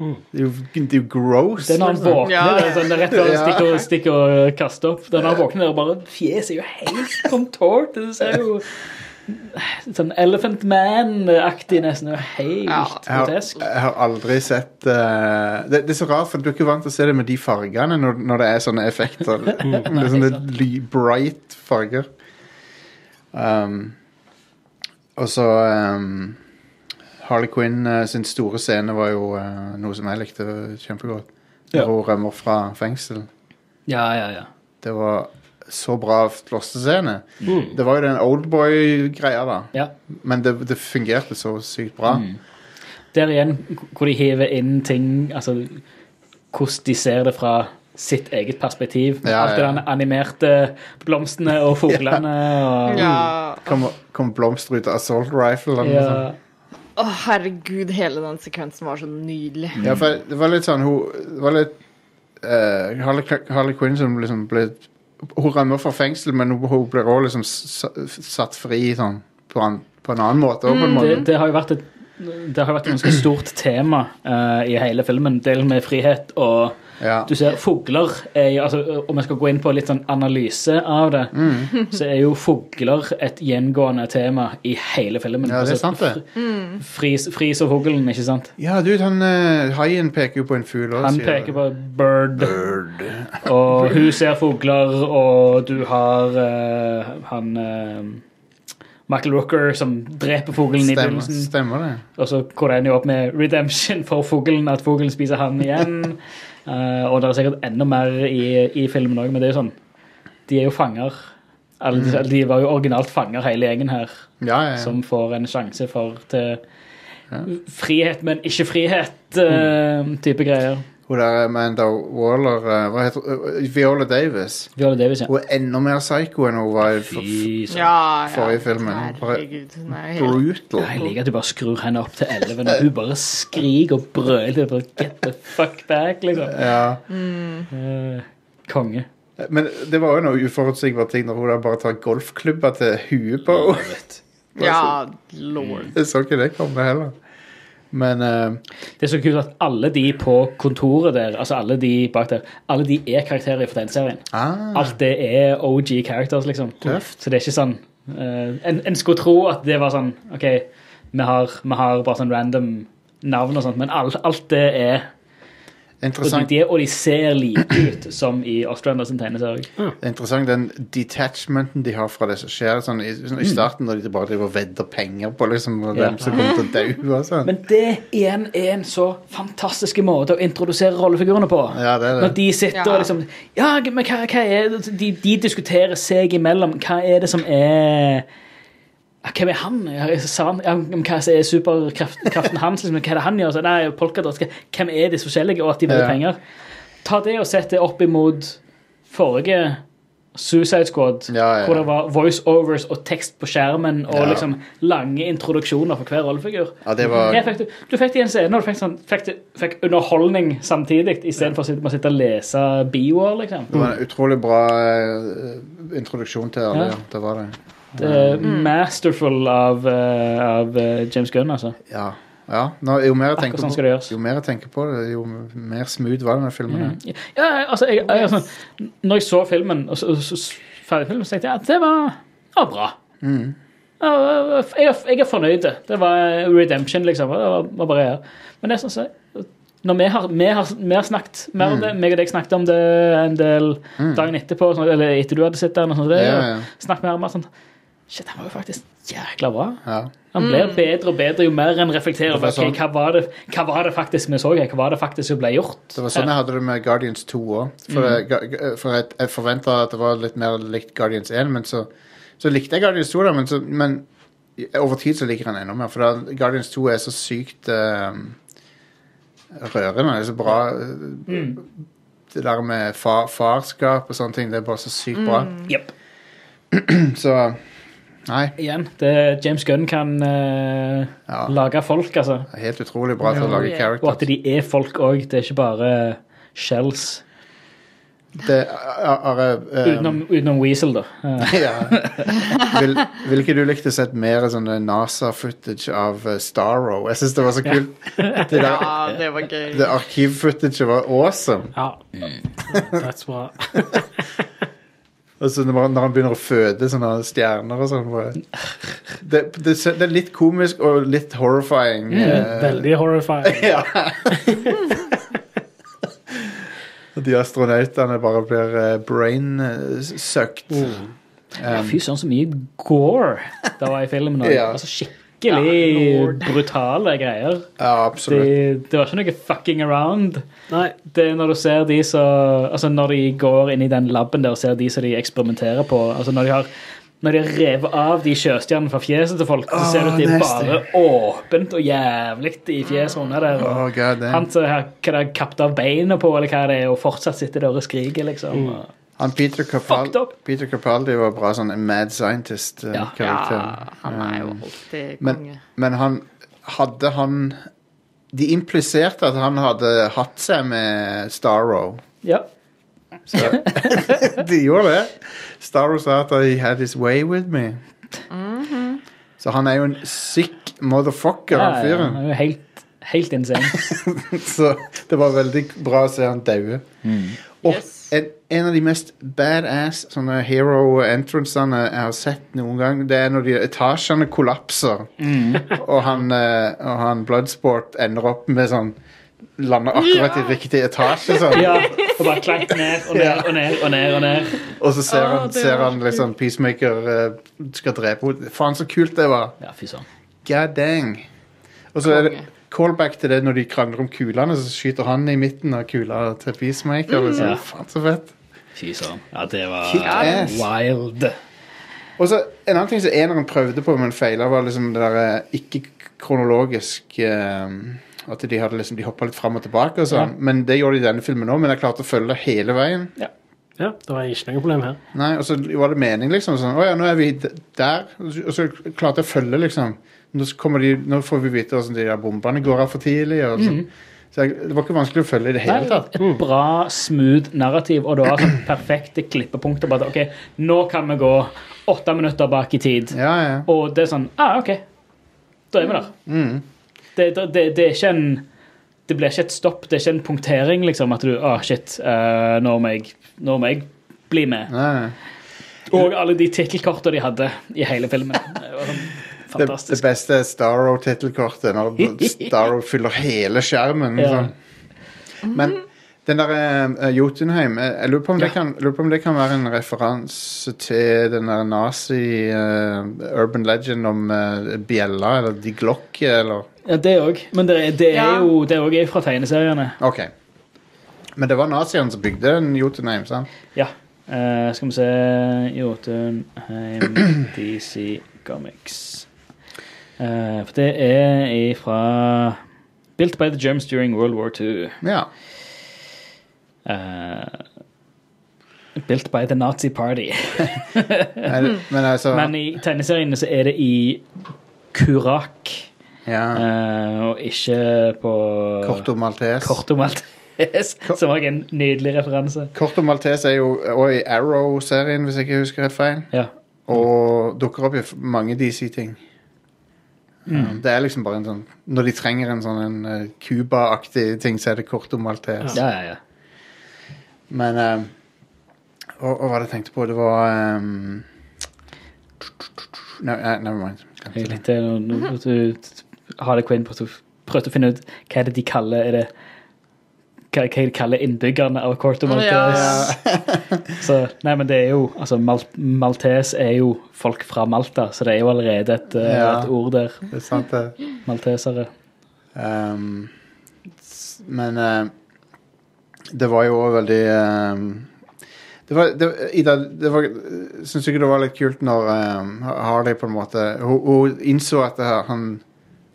Det er jo, det er jo gross. Det er når han liksom. våkner. Ja. Det er sånn, rett før han Ja. stikker, og- stikker og kaster opp. Når han våkner og bare Fjeset er jo helt contort. Det ser jo sånn Elephant Man-aktig nesten. Det er jo helt Ja. Jeg har, grotesk. jeg har aldri sett eh, det, det er så rart, for du er ikke vant til å se det med de fargene når, når det er sånne effekter. det er sånne ly, bright farger. Um, og så um, Harley Quinn uh, sin store scene var jo uh, noe som jeg likte kjempegodt. Ja. Hun rømmer fra fengsel. Ja, ja, ja. Det var så bra slåssescene. Det var jo den oldboy-greia, da. ja. Men det, det fungerte så sykt bra. Der igjen hvor de hiver inn ting Altså hvordan de ser det fra sitt eget perspektiv. Ja, Alt det ja. der animerte blomstene og fuglene og Ja. Kom, kom blomster ut av assault rifle eller noe sånt. Ja. Å, herregud, hele den sekvensen var så nydelig. Ja, for det var litt sånn Hun det var litt uh, Harley, Harley Quinn som liksom ble Hun rømmer fra fengsel, men hun, hun blir òg liksom satt fri sånn på en, på en annen måte. Mm. på en måte. Det, det har jo vært et det har vært et ganske stort tema uh, i hele filmen. Del med frihet og Ja. Du ser fugler er, jo- altså, Om jeg skal gå inn på litt sånn analyse av det, Mm. så er jo fugler et gjengående tema i hele filmen. Ja, det er Altså, sant, det. Mm. Fris, fris og fuglen, ikke sant? Ja, du, han uh, haien peker jo på en fugl òg, Han peker på bird, Bird. og *laughs* hun ser fugler, og du har uh, han uh, Michael Rooker som dreper fuglen i begynnelsen. stemmer det. Og så går det jo opp med redemption for fuglen, at fuglen spiser han igjen. *laughs* Eh, og det er sikkert enda mer i, i filmen òg, men det er jo sånn De er jo fanger. Alle, Mm. de, var jo originalt fanger, hele gjengen her, Ja, ja. ja. som får en sjanse for til frihet, men ikke frihet, Mm. eh, type greier. Hun der Amanda Waller eh, Hva heter hun? Viola Davis. Viola Davis, ja. Hun er enda mer psycho enn hun var i for, Fy søren. Ja, ja. forrige filmen. Bare Herregud. Hun er helt brutal. Jeg liker at du bare skrur henne opp til 11 og hun bare skriker og brøler. Bare, Get the fuck back, liksom. Ja. Eh, konge. Men det var jo noe uforutsigbare ting når hun da bare tar golfklubber til huet på henne. Ja, *laughs* lord. Jeg så ikke det komme heller. Men uh, Det er så kult at alle de på kontoret der, altså alle de bak der, alle de er karakterer fra den serien. ah, Alt det er OG characters, liksom. Tøft. Så det er ikke sånn uh, en, en skulle tro at det var sånn OK, vi har, vi har bare sånn random navn og sånt, men alt, alt det er og de, interessant, de, er- og de ser like ut som i Ostrander sin tegneserie. det er interessant den detachmenten de har fra det som skjer. Sånn, i, sånn, I starten når de bare driver og vedder penger på liksom, Ja. dem som kommer til å dø sånn. Men det igjen er en så fantastisk måte å introdusere rollefigurene på. Ja, det er Når de sitter Ja. og liksom Ja, men hva, hva er det de, de diskuterer seg imellom. Hva er det som er ja, Hvem er han? Ja, sa han- ja, hva er superkraften hans? Liksom, hva er det han gjør? Så, nei, Hvem er disse forskjellige, og at de vil Ja. penger? Ta det og sett det opp imot forrige Suicide Squad, Ja, ja. hvor det var voiceovers og tekst på skjermen og Ja. liksom lange introduksjoner for hver rollefigur. Ja, det var fikk du, du fikk det i en scene, og du fikk, sånn, fikk, fikk underholdning samtidig, istedenfor å sitte, sitte og lese bioer, liksom. Det var en utrolig bra eh, introduksjon til alle. Ja. Ja. Det var det. Det er masterful av, eh, av eh, James Gunn, altså. Ja. ja. Nå, jo, mer jeg Akkurat tenker sånn på, skal det gjøres. jo mer jeg tenker på det, jo mer smooth var denne filmen. her. Ja, altså, jeg, jeg, altså, når jeg så filmen, og så, så, så ferdig filmen, så tenkte jeg at det var, det var bra. Mm. Ja, Jeg, er- jeg er fornøyd. Det var redemption, liksom. Det var, var bare her. Men det er sånn så, når vi har, vi har, vi har snakket mer om det, meg og deg snakket om det en del dagen etterpå, sånn, eller etter du hadde sett den, og sånn, det, Mm. Ja, ja. snakket mer om det, sånn Shit, han var jo faktisk jækla bra. Ja. Han blir bedre og bedre jo mer en reflekterer over sånn. okay, hva, var det, hva var det faktisk vi så her, hva var det faktisk som ble gjort. Det var sånn jeg hadde det med Guardians 2 òg. For, Mm. for jeg, jeg forventa at det var litt mer likt Guardians 1, men så, så likte jeg Guardians 2, da, men, så, men over tid så liker han enda mer. For da, Guardians 2 er så sykt eh, rørende. Det er så bra. Mm. Det der med far, farskap og sånne ting, det er bare så sykt bra. Jepp. *clears throat* Så Nei, igjen, det, James Gunn kan eh, Ja. lage folk, altså. det er helt utrolig bra til å lage. Og at characters. de er folk òg. Det er ikke bare shells. Det, er, er, er, Utenom, utenom Weasel, da. *laughs* Eh, ja. vil, vil ikke du likte sett mer sånne NASA-footage av uh, Starro? Jeg syns det var så kult. Det, *laughs* der, Ja, det var gøy. det arkiv-footaget var awesome. Ja. That's bra. *laughs* Og så når, når han begynner å føde sånne stjerner og sånn det, det, det er litt komisk og litt horrifying. eh, Veldig horrifying. *laughs* Ja. De astronautene bare blir uh, brain-sucked. ja, fy søren, så mye gore det var i filmen. Ja. Altså, skikkelig brutale greier. Ja, Det, absolutt. det var ikke noe fucking around. Nei. Det er når du ser de som Altså når de går inn i den laben der og ser de som de eksperimenterer på Altså når de har når de har revet av de sjøstjernene fra fjeset til folk, så ser du at de er bare åpent og jævlig i fjeset under der. Oh, Og god han som har kappet av beina på, eller hva det er, og fortsatt sitter der og skriker, liksom. Og- Han Peter, Capal Fucked up. Peter Capaldi var bra sånn mad Ja. scientist-karakter. Ja, han er jo alltid Men, konge. men han hadde han De impliserte at han hadde hatt seg med Starro. Ja. *laughs* De gjorde det. Starro sa at he had his way with me. Så han er jo en sick motherfucker, ja, han ja, fyren. han er jo helt, helt insane. *laughs* Så det var veldig bra å se han daue. Og Yes. En, en av de mest badass sånne hero entrancene jeg har sett noen gang, det er når de etasjene kollapser, *laughs* og, han, eh, og han Bloodsport ender opp med sånn Lander akkurat i riktig etasje, sånn. Ja, og bare klank ned og ned og ned og ned. Og ned. Og så ser han, ser han liksom Peacemaker eh, skal drepe henne. Faen, så kult det var. Ja, fy søren. God dang. Og så er det. Callback til det når de krangler om kulene, så skyter han i midten av kula til Peacemaker. Liksom. Ja. Faen, så fett. Fy søren. Ja, det var wild. Og så En annen ting som eneren prøvde på, men feila, var liksom det der ikke-kronologisk At de hadde liksom, de hoppa litt fram og tilbake og sånn. Men det gjorde de i denne filmen òg, men jeg klarte å følge hele veien. Ja, det var ikke noe problem her. Nei, Og så var det mening, liksom. Sånn, å ja, nå er vi der. Og så klarte jeg å følge, liksom. Nå, de, nå får vi vite hvordan de der bombene går av for tidlig. Og så. så jeg, det var ikke vanskelig å følge i det hele tatt. et bra, smooth narrativ, og det var sånn perfekte klippepunkter. Bare, ok, nå kan vi gå åtte minutter bak i tid. Ja, ja. Og det er sånn ah, OK. Da er vi der. Mm. Det, det, det, det er ikke en Det blir ikke et stopp, det er ikke en punktering, liksom, at du Å, shit, uh, nå, må jeg, nå må jeg bli med. Nei, nei. Og alle de tittelkortene de hadde i hele filmen. Sånn Det, det beste er Starro-tittelkortet, når *laughs* Starro fyller hele skjermen. Ja. Sånn. Men den der uh, Jotunheim Jeg, jeg lurer, på om det kan, lurer på om det kan være en referanse til den der nazi uh, urban legend om uh, bjella, eller de Glock, eller Ja, det òg. Men det, er- det er Ja. jo det er også fra tegneseriene. OK. Men det var naziene som bygde en Jotunheim, sant? Ja. Eh, skal vi se Jotunheim *clears throat* DC Comics. Eh, for det er fra Built by the Germans during World War II. Ja. Uh, built by the Nazi Party. *laughs* Er Men altså Men i tegneseriene så er det i Kurak, ja. Uh, og ikke på Corto Maltese. Korto Maltese, som var en nydelig referanse. Corto Maltese er jo òg i Arrow-serien, hvis jeg ikke husker helt feil. Ja. Og dukker opp i mange DC-ting. Mm. Um, det er liksom bare en sånn Når de trenger en sånn en, eh, Cuba-aktig ting, så er det Corto Maltese. Ja, ja, ja. Men um, og, og hva var det jeg tenkte på? Det var um, no, eh, Never mind. Er litt til nå- nå- nå- du Harley Quinn prøvde å- prøvde å finne ut hva er det de kaller er det, hva, hva de kaller innbyggerne av Corto Maltese. *laughs* Så, nei, men det er jo altså, Mal Maltese er jo folk fra Malta, så det er jo allerede et, eh, Ja. et ord der. Det er sant, det. Maltesere. Um, men uh, det var jo òg veldig um, det var, det, Ida, det var, syns du ikke det var litt kult når um, Harley på en måte Hun, hun innså at det her, han,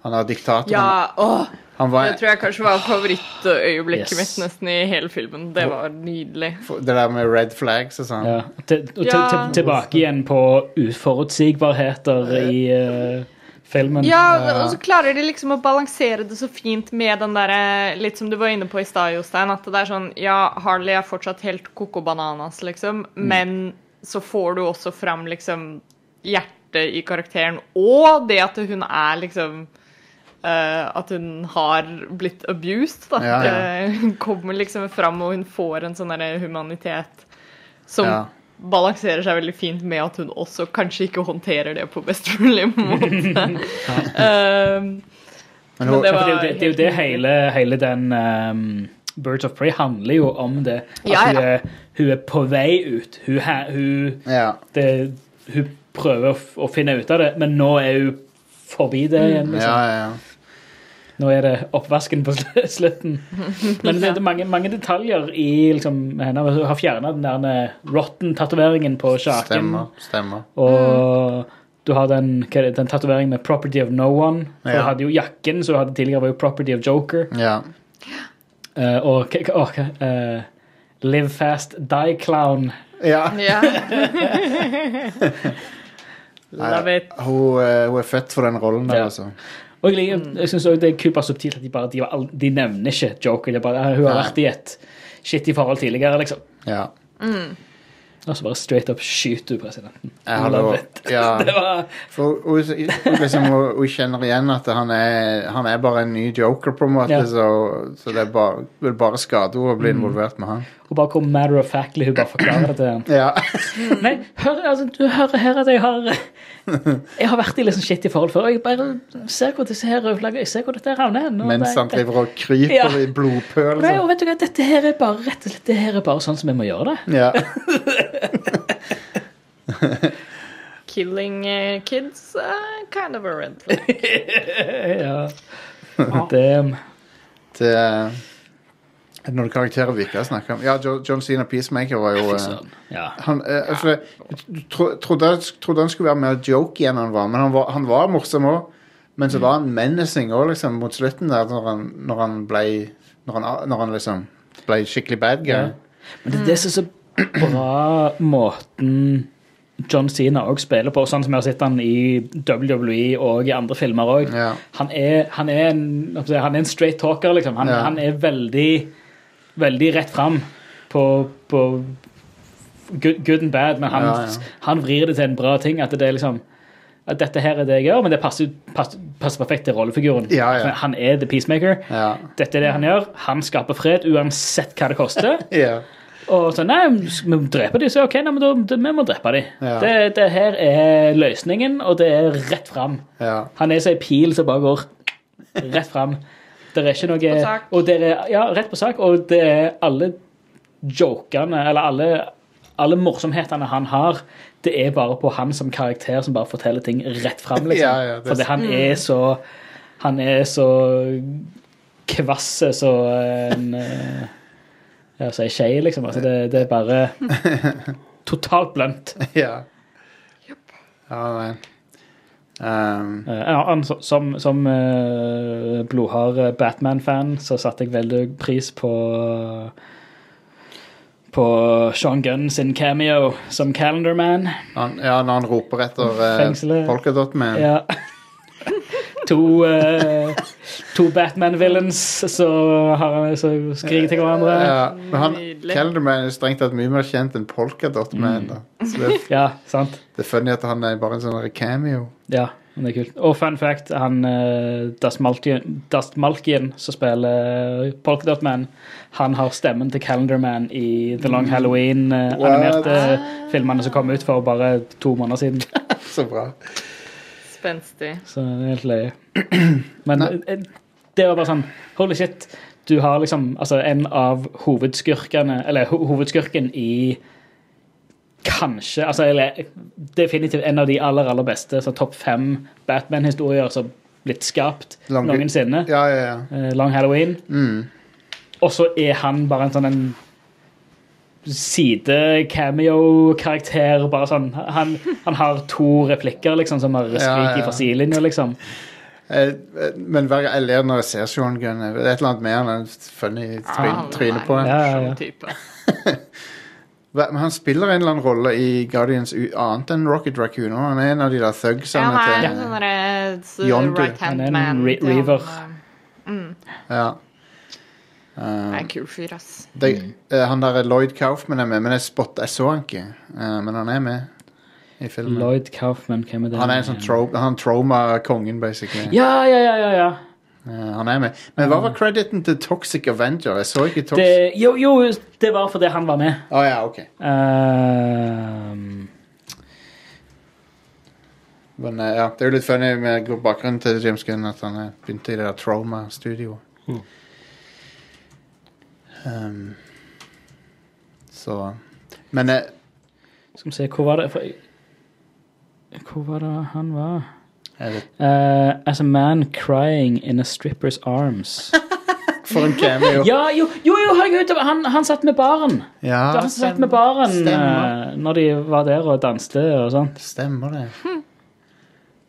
han er diktator. Ja, åh, var, Det tror jeg kanskje var favorittøyeblikket Yes. mitt nesten i hele filmen. Det var nydelig. det der med red flags og sånn. Ja. Til, og til, til, tilbake igjen på uforutsigbarheter i uh, filmen. Ja, og så klarer de liksom å balansere det så fint med den derre Litt som du var inne på i stad, Jostein. At det er sånn Ja, Harley er fortsatt helt coco bananas, liksom, men så får du også fram liksom hjertet i karakteren, og det at hun er liksom eh, At hun har blitt abused, da. Ja, ja. Det Hun kommer liksom fram, og hun får en sånn humanitet som Ja. balanserer seg veldig fint med at hun også kanskje ikke håndterer det på best mulig *laughs* måte. uh, det var det, er jo det, det er jo det hele, hele den um, Birds of Prey handler jo om det. At Ja, ja. Hun, er, hun er på vei ut. Hun, ha- hun, ja. det, hun prøver å, å finne ut av det, men nå er hun forbi det igjen. ja, Liksom. ja, ja. Nå er det oppvasken på *laughs* slutten. Men det er mange, mange detaljer i liksom, henne. Hun har fjerna den der eh, rotten-tatoveringen på sjaken. Stemmer. Stemmer. Og du har den, den tatoveringen med 'Property of No One'. For Ja. Du hadde jo jakken som du hadde tidligere, var jo 'Property of Joker'. Ja. Uh, og og hva, eh, 'Live Fast Die Clown'. ja. ja. *laughs* Love it. Hun, hun er født for den rollen der, Ja. altså. Og jeg, liker- jeg synes også det er kult bare subtilt at de, bare, de, var de nevner ikke Joker. De bare, «Ah, hun har vært i et shitty forhold tidligere, liksom. Ja. Og så bare straight up skyter du presidenten. Ja. *laughs* *laughs* Det var For hun, liksom, hun, kjenner igjen at han er, han er bare en ny joker, på en måte. Ja. Så, så det er bare, vil bare skade henne å bli involvert med han. Og bare hvor matter of factly hun bare forklarer det til ham. *clears throat* Ja. *laughs* Nei, hør, altså, du hører her at jeg har Jeg har vært i litt sånn shitty forhold før. Og jeg bare ser hvor disse her rødflaggene Jeg ser hvor dette havner hen. Mens han driver og kryper Ja. i blodpøl. Nei, og vet du hva, dette her er bare rett og slett Det her er bare sånn som vi må gjøre det. Ja. *laughs* Killing uh, kids, uh, kind of a red flag. *laughs* ja. Det Det er er det noen karakterer vi ikke har snakket om? Ja, John Cena Peacemaker var jo eh. Ja. han, uh, altså, Du tro, trodde, trodde han skulle være mer joke igjen enn han var, men han var, han var morsom òg. Men så var han menacing òg, liksom, mot slutten der, når han, når han ble når han, når han liksom ble skikkelig bad guy. Ja. Men det er det som er så bra måten John Cena òg spiller på, sånn som jeg har sett han i WWE og i andre filmer òg. Ja. Han, han, han er en straight talker, liksom. Han, Ja. han er veldig veldig rett fram på, på good, good and bad, men han, Ja, ja. han vrir det til en bra ting. At det er liksom at dette her er det jeg gjør, men det passer, passer, passer perfekt til rollefiguren. Ja, ja. Han er the peacemaker. Ja. Dette er det han gjør. Han skaper fred uansett hva det koster. *laughs* Og så nei, vi må drepe dem. Så ok, nei, men da, vi må drepe dem. Ja. Det, det her er løsningen, og det er rett fram. ja. Han er så ei pil som bare går rett fram. Det er ikke noe Og det er, ja, rett på sak. Og det er alle jokene, eller alle, alle morsomhetene han har, det er bare på han som karakter som bare forteller ting rett fram, *laughs* liksom. Ja, ja, det Fordi han er så Han er så kvass så en eh, Ja, så ei skje, liksom. Altså, det, det er bare *laughs* totalt blunt. *laughs* ja. Ja, nei. Um, Eh, ja, som som, eh, blodhard eh, Batman-fan så satte jeg veldig pris på på Sean Gunn sin cameo som Calendar Man. han, ja, når han roper etter uh. Polkadot Man. Ja. *laughs* to eh, to Batman-villains som skriker til hverandre. Ja, men han, Nydelig. Calendar Man er strengt tatt mye mer kjent enn Polkadot Man. Da. Så det, *laughs* Ja, sant. det er funny at han er bare en sånn cameo. Ja, men det er kult. Og fun fact, han uh, Dust Malkian, Dust Malkian som spiller Polkadot Man, han har stemmen til Calendar Man i The Long Halloween, uh, What? animerte filmene som kom ut for bare to måneder siden. *laughs* Så bra. Spenstig. Så det er helt løye. *clears throat* Men Nei. eh, det var bare sånn Holy shit. Du har liksom altså en av hovedskurkene Eller ho hovedskurken i Kanskje altså, eller, Definitivt en av de aller, aller beste så topp fem Batman-historier som blitt skapt Long noensinne. Ja, ja, ja. Eh, Long Halloween. Mm. Og så er han bare en sånn en side-cameo-karakter. Bare sånn Han, han har to replikker liksom som har Ja, i ja. fra sidelinja, liksom. Eh, eh, Men hver jeg ler når jeg ser Sean Gunn. Det er et eller annet med han. en Funny tryn, tryne på han. Ja, ja, ja. *laughs* Men han spiller en eller annen rolle i Guardians u- annet enn Rocket Raccoon. og Han er en av de der Ja, thugsene han er til en sånn s- Yondu. right Han er en re- reaver. eh, Ja. Det Um, er en kul fyr, ass. det, eh, han der Lloyd Kaufman er med, men jeg, spot, jeg så han ikke. Eh, men han er med i filmen. Lloyd Kaufman, hvem er det? Han er en sånn tro, han trauma-kongen, basically. Ja, ja, ja, ja, ja. Eh, han er med. Men hva var crediten til Toxic Avenger? Jeg så ikke Toxic Det, jo, jo, det var fordi han var med. Å ja, ok. Ehm, Men ja, det er jo litt funny med bakgrunnen til James Gunn at han begynte i det der trauma-studioet. Mm. Um, så Men eh, skal vi se, hvor var det for, Hvor var det han var? Uh, Eh, as a man crying in a stripper's arms. *laughs* For en cameo. ja, jo, jo, jo herregud, han, han satt med baren. Ja, han satt med baren eh, når de var der og danste og sånn. Stemmer det.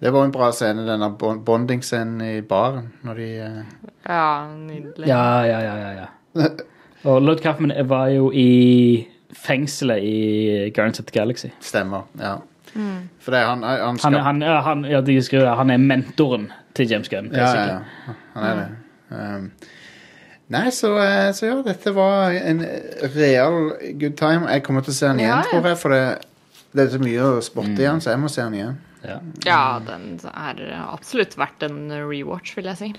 Det var en bra scene, denne bon- bonding-scenen i baren. Når de uh... Ja, nydelig. Ja, ja, ja, ja, ja. *laughs* Og Lloyd Kaufman var jo i fengselet i Guardians of the Galaxy. Stemmer. Ja. For det er han, han Han, skal han, han, ja, de skriver, han er mentoren til James Gunn. Ja, ja, ja. Han er det. Um, nei, så, eh, så ja, dette var en real good time. Jeg kommer til å se den igjen, Ja, ja. tror jeg, for det, det er så mye å spotte i den, så jeg må se den igjen. Ja. Ja, den er absolutt verdt en rewatch, vil jeg si.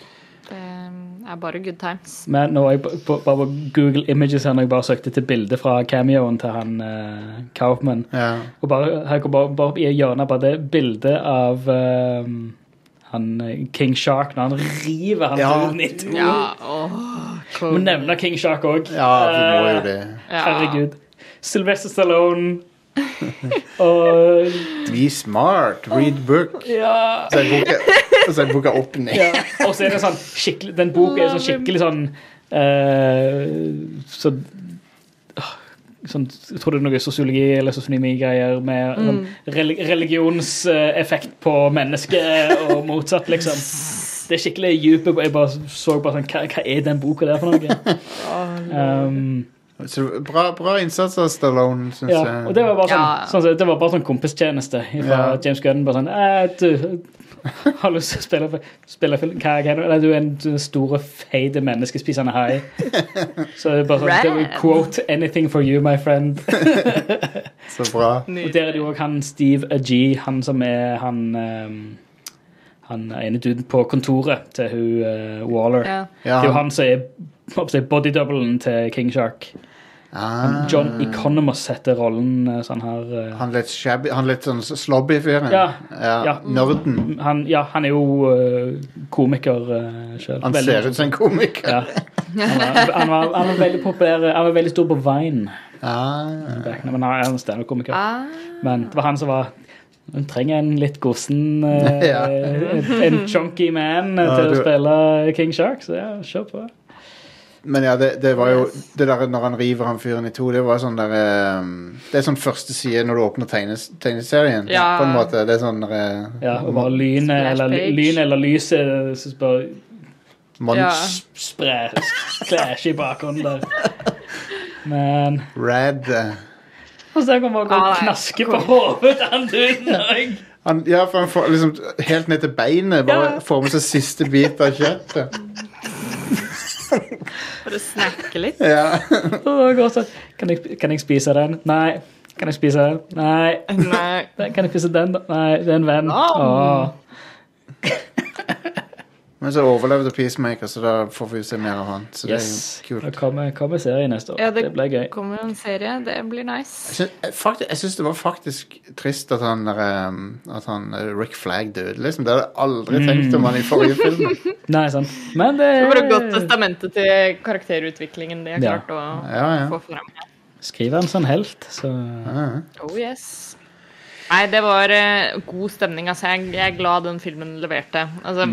Det er bare good times. Men nå er jeg på- på- bare på Google Images her når jeg bare søkte til bildet fra cameoen til han uh, Kaufman. Ja. Og bare, her går bare, bare i hjørnet bare det bildet av eh, han eh, King Shark når han river han Ja. duden i to. Ja, oh, må nevne King Shark òg. ja, vi må jo det. Ja. Herregud. Sylvester Stallone. *laughs* og Be smart, read book. ja, Så boka, så er boka opp ned. ja. Og så er det sånn skikkelig Den boka er sånn skikkelig sånn uh, så, sånn, Jeg tror det er noe sosiologi eller sosionomi-greier med sånn, relig religionseffekt på mennesket og motsatt, liksom. Det er skikkelig dype Jeg bare så bare sånn Hva, hva er den boka der for noe? Um, Så bra, bra innsats av Stallone, syns ja, jeg. og det var bare sånn, Ja. sånn Det var bare sånn kompistjeneste fra Ja. James Gunn. Bare sånn eh, du, *laughs* Har lyst til å spille, spille film? Hva er det? Du er en du er store, feite menneskespisende hai. *laughs* Så det er bare sånn Quote 'anything for you, my friend'. *laughs* Så bra. Og der er det jo òg han Steve Agee, han som er han um, Han ene duden på kontoret til hun uh, Waller. Ja. Ja, Det er jo han som er bodydoublen til King Shark. Ah, John Economos heter rollen eh, sånn her eh, han litt shabby, han litt sånn slobby-fyren. Ja, ja. ja. Nerden. han, ja, han er jo uh, komiker uh, sjøl. Han ser ut som en komiker. ja. han, var, han, var, han var veldig populær Han var veldig stor på Vine. Ah, Men han er en standup-komiker. Ah, Men det var han som var Hun trenger en litt gossen uh, *laughs* Ja. en, chunky man eh, til du- å spille King Shark, så ja, kjør på. Men ja, det, det var jo Det der når han river han fyren i to, det var sånn der um, Det er sånn første side når du åpner tegnes, tegneserien. Ja. På en måte. Det er sånn der, eh, Ja, og bare lynet eller, lyn eller lyset så bare Mon Ja. sprer i bakgrunnen der. Men eh. Og så kan man gå Ah, og knaske på hodet til han duden *laughs* han, Ja, for han får liksom helt ned til beinet. Bare Ja. får med seg siste bit av kjøttet. Bare snakke litt. Ja. Kan, jeg- kan jeg spise den? Nei. Kan jeg spise den? Nei. Nei. Kan jeg spise den? Nei, det er en venn. Åh. Men så overlevde Peacemaker, så da får vi se mer av han. Så Yes. det er jo Da kult. kommer, kommer serie neste år. Ja, det, det- blir gøy. Kommer en serie. Det blir Jeg nice. syns, jeg faktisk- jeg syns det var faktisk trist at han, der, um, at han eh, Rick Flagg døde. Liksom. Det hadde jeg aldri tenkt om han i forrige *laughs* film. Nei, sant. Men det Det var et godt testamente til karakterutviklingen de har Ja. klart å Ja, ja. få fram. Skriver en sånn helt, så Ja. Oh yes. Nei, det var eh, god stemning. Altså, jeg, jeg er glad den filmen leverte. Altså,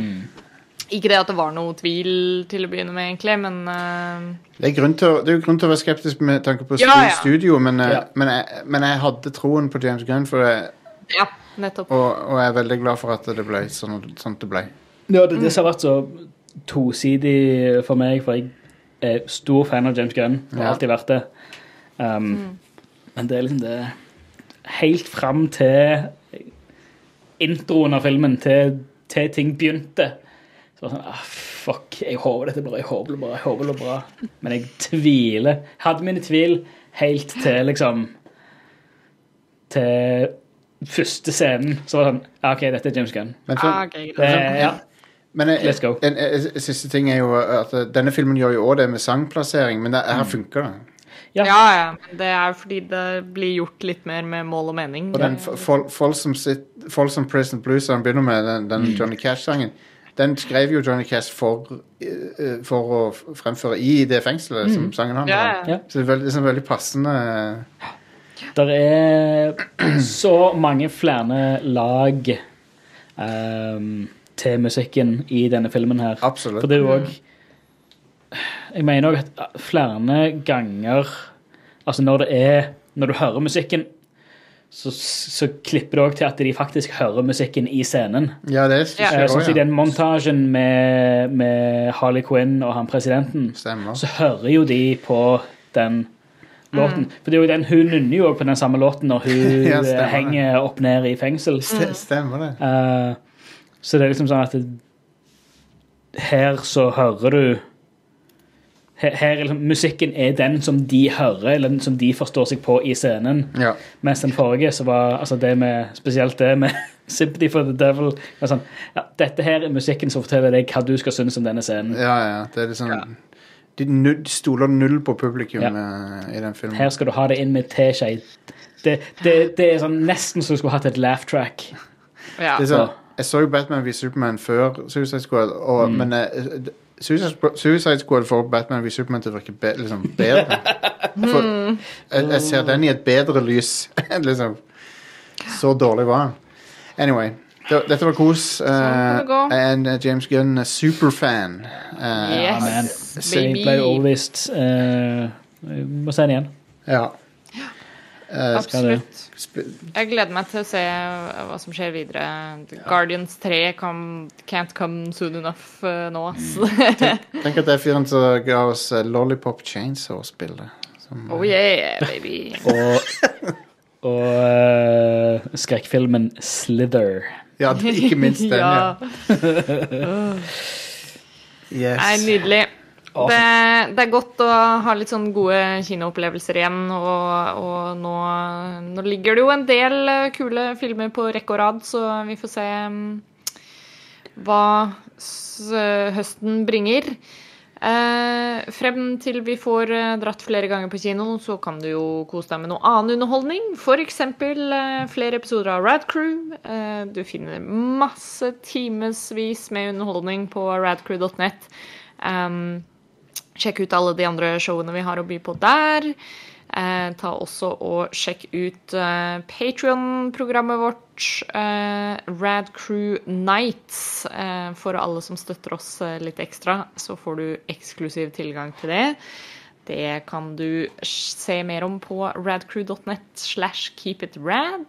Ikke det at det var noe tvil til å begynne med, egentlig, men uh... Det er, grunn til, å- det er jo grunn til å være skeptisk med tanke på Ja, ja. studio, men, eh, Ja. men, jeg, men jeg hadde troen på James Gunn, for jeg, ja, nettopp. og, og jeg er veldig glad for at det ble sånn, sånn det ble. Ja, det, det som har vært så tosidig for meg, for jeg er stor fan av James Gunn. og Har Ja. alltid vært det. Um, Men det er liksom det Helt fram til introen av filmen, til, til ting begynte. Så sånn, ah, fuck, jeg håper dette er bra, jeg håper det er bra, jeg håper det er bra. Men jeg tviler. Hadde mine tvil helt til liksom Til første scenen. Så var det sånn ja, OK, dette er James Gunn. Men, så, Ah, okay. eh, ja. men eh, Let's go. en, en, en siste ting er jo at eh, denne filmen gjør jo òg det med sangplassering, men det, Mm. her funker det. Ja. Ja, ja. Det er fordi det blir gjort litt mer med mål og mening. Og den Folsom, Prison Blues han begynner med, den, den Mm. Johnny Cash-sangen, den skrev jo Johnny Cash for, eh, for å fremføre i det fengselet som sangen handler om. ja. Ja. Så det er veldig, sånn veldig passende Det er så mange flere lag um, til musikken i denne filmen her. Absolutt. For det er jo òg Jeg mener òg at flere ganger Altså når det er Når du hører musikken, så, så klipper det òg til at de faktisk hører musikken i scenen. Ja, det skjer ja. Sånn også, som i den montasjen med, med Harley Quinn og han presidenten. Stemmer. så hører jo de på den låten. For det er jo den, hun nynner jo også på den samme låten når hun *laughs* Ja, eh, henger opp ned i fengsel. Stemmer det. Uh, så det er liksom sånn at det, her så hører du her, her er liksom, Musikken er den som de hører, eller den som de forstår seg på i scenen. Ja. Mens den forrige, så var altså det med, spesielt det med *laughs* Sympathy for the Devil var sånn, ja, Dette her er musikken som forteller deg hva du skal synes om denne scenen. ja, ja. Det er liksom ja. De null, stoler null på publikum Ja. eh, i den filmen. Her skal du ha det inn med teskje. Det, det, det er sånn nesten så du skulle hatt et laugh track. Ja. Det er sånn, jeg så jo Batman v Superman før Suicide Squad, og, Mm. men eh, Suicide, Suicide Squad får Batman v Superman til å virke be, liksom bedre. For, jeg, jeg ser den i et bedre lys. *laughs* liksom Så dårlig var han. Anyway. Det, dette var kos. Uh, and uh, James Gunn er superfan. Uh, Yes, men, baby. eh, må se den igjen. Ja. Uh, Absolutt. Jeg gleder meg til å se hva som skjer videre. Guardians 3 come, can't come soon enough uh, nå. ass. *laughs* tenk at det er fyren som ga oss uh, Lollipop Chainsaw-spillet. Som- oh yeah, baby. Og, og uh, skrekkfilmen Slither. Ja, ikke minst den, ja. *laughs* ja. Yes. Nei, nydelig. Det, det er godt å ha litt sånn gode kinoopplevelser igjen. Og, og nå, nå ligger det jo en del kule filmer på rekke og rad, så vi får se mm, hva høsten bringer. Eh, frem til vi får eh, dratt flere ganger på kino, så kan du jo kose deg med noe annen underholdning. F.eks. Eh, flere episoder av Rad Crew. Eh, du finner masse timevis med underholdning på radcrew.net. Um, sjekk ut alle de andre showene vi har å by på der. Eh, ta også og Sjekk ut eh, Patrion-programmet vårt, eh, Rad Crew Nights. Eh, for alle som støtter oss eh, litt ekstra, så får du eksklusiv tilgang til det. Det kan du se mer om på radcrew.net slash keepitrad.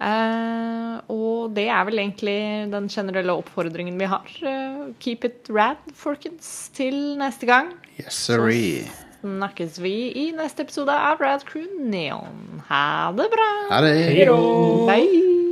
Eh, og det er vel egentlig den generelle oppfordringen vi har. Uh, keep it rad, folkens, til neste gang Yes, sirree. snakkes vi i neste episode av Rad Crew Neon. Ha det bra! Ha det. Hei. Bye!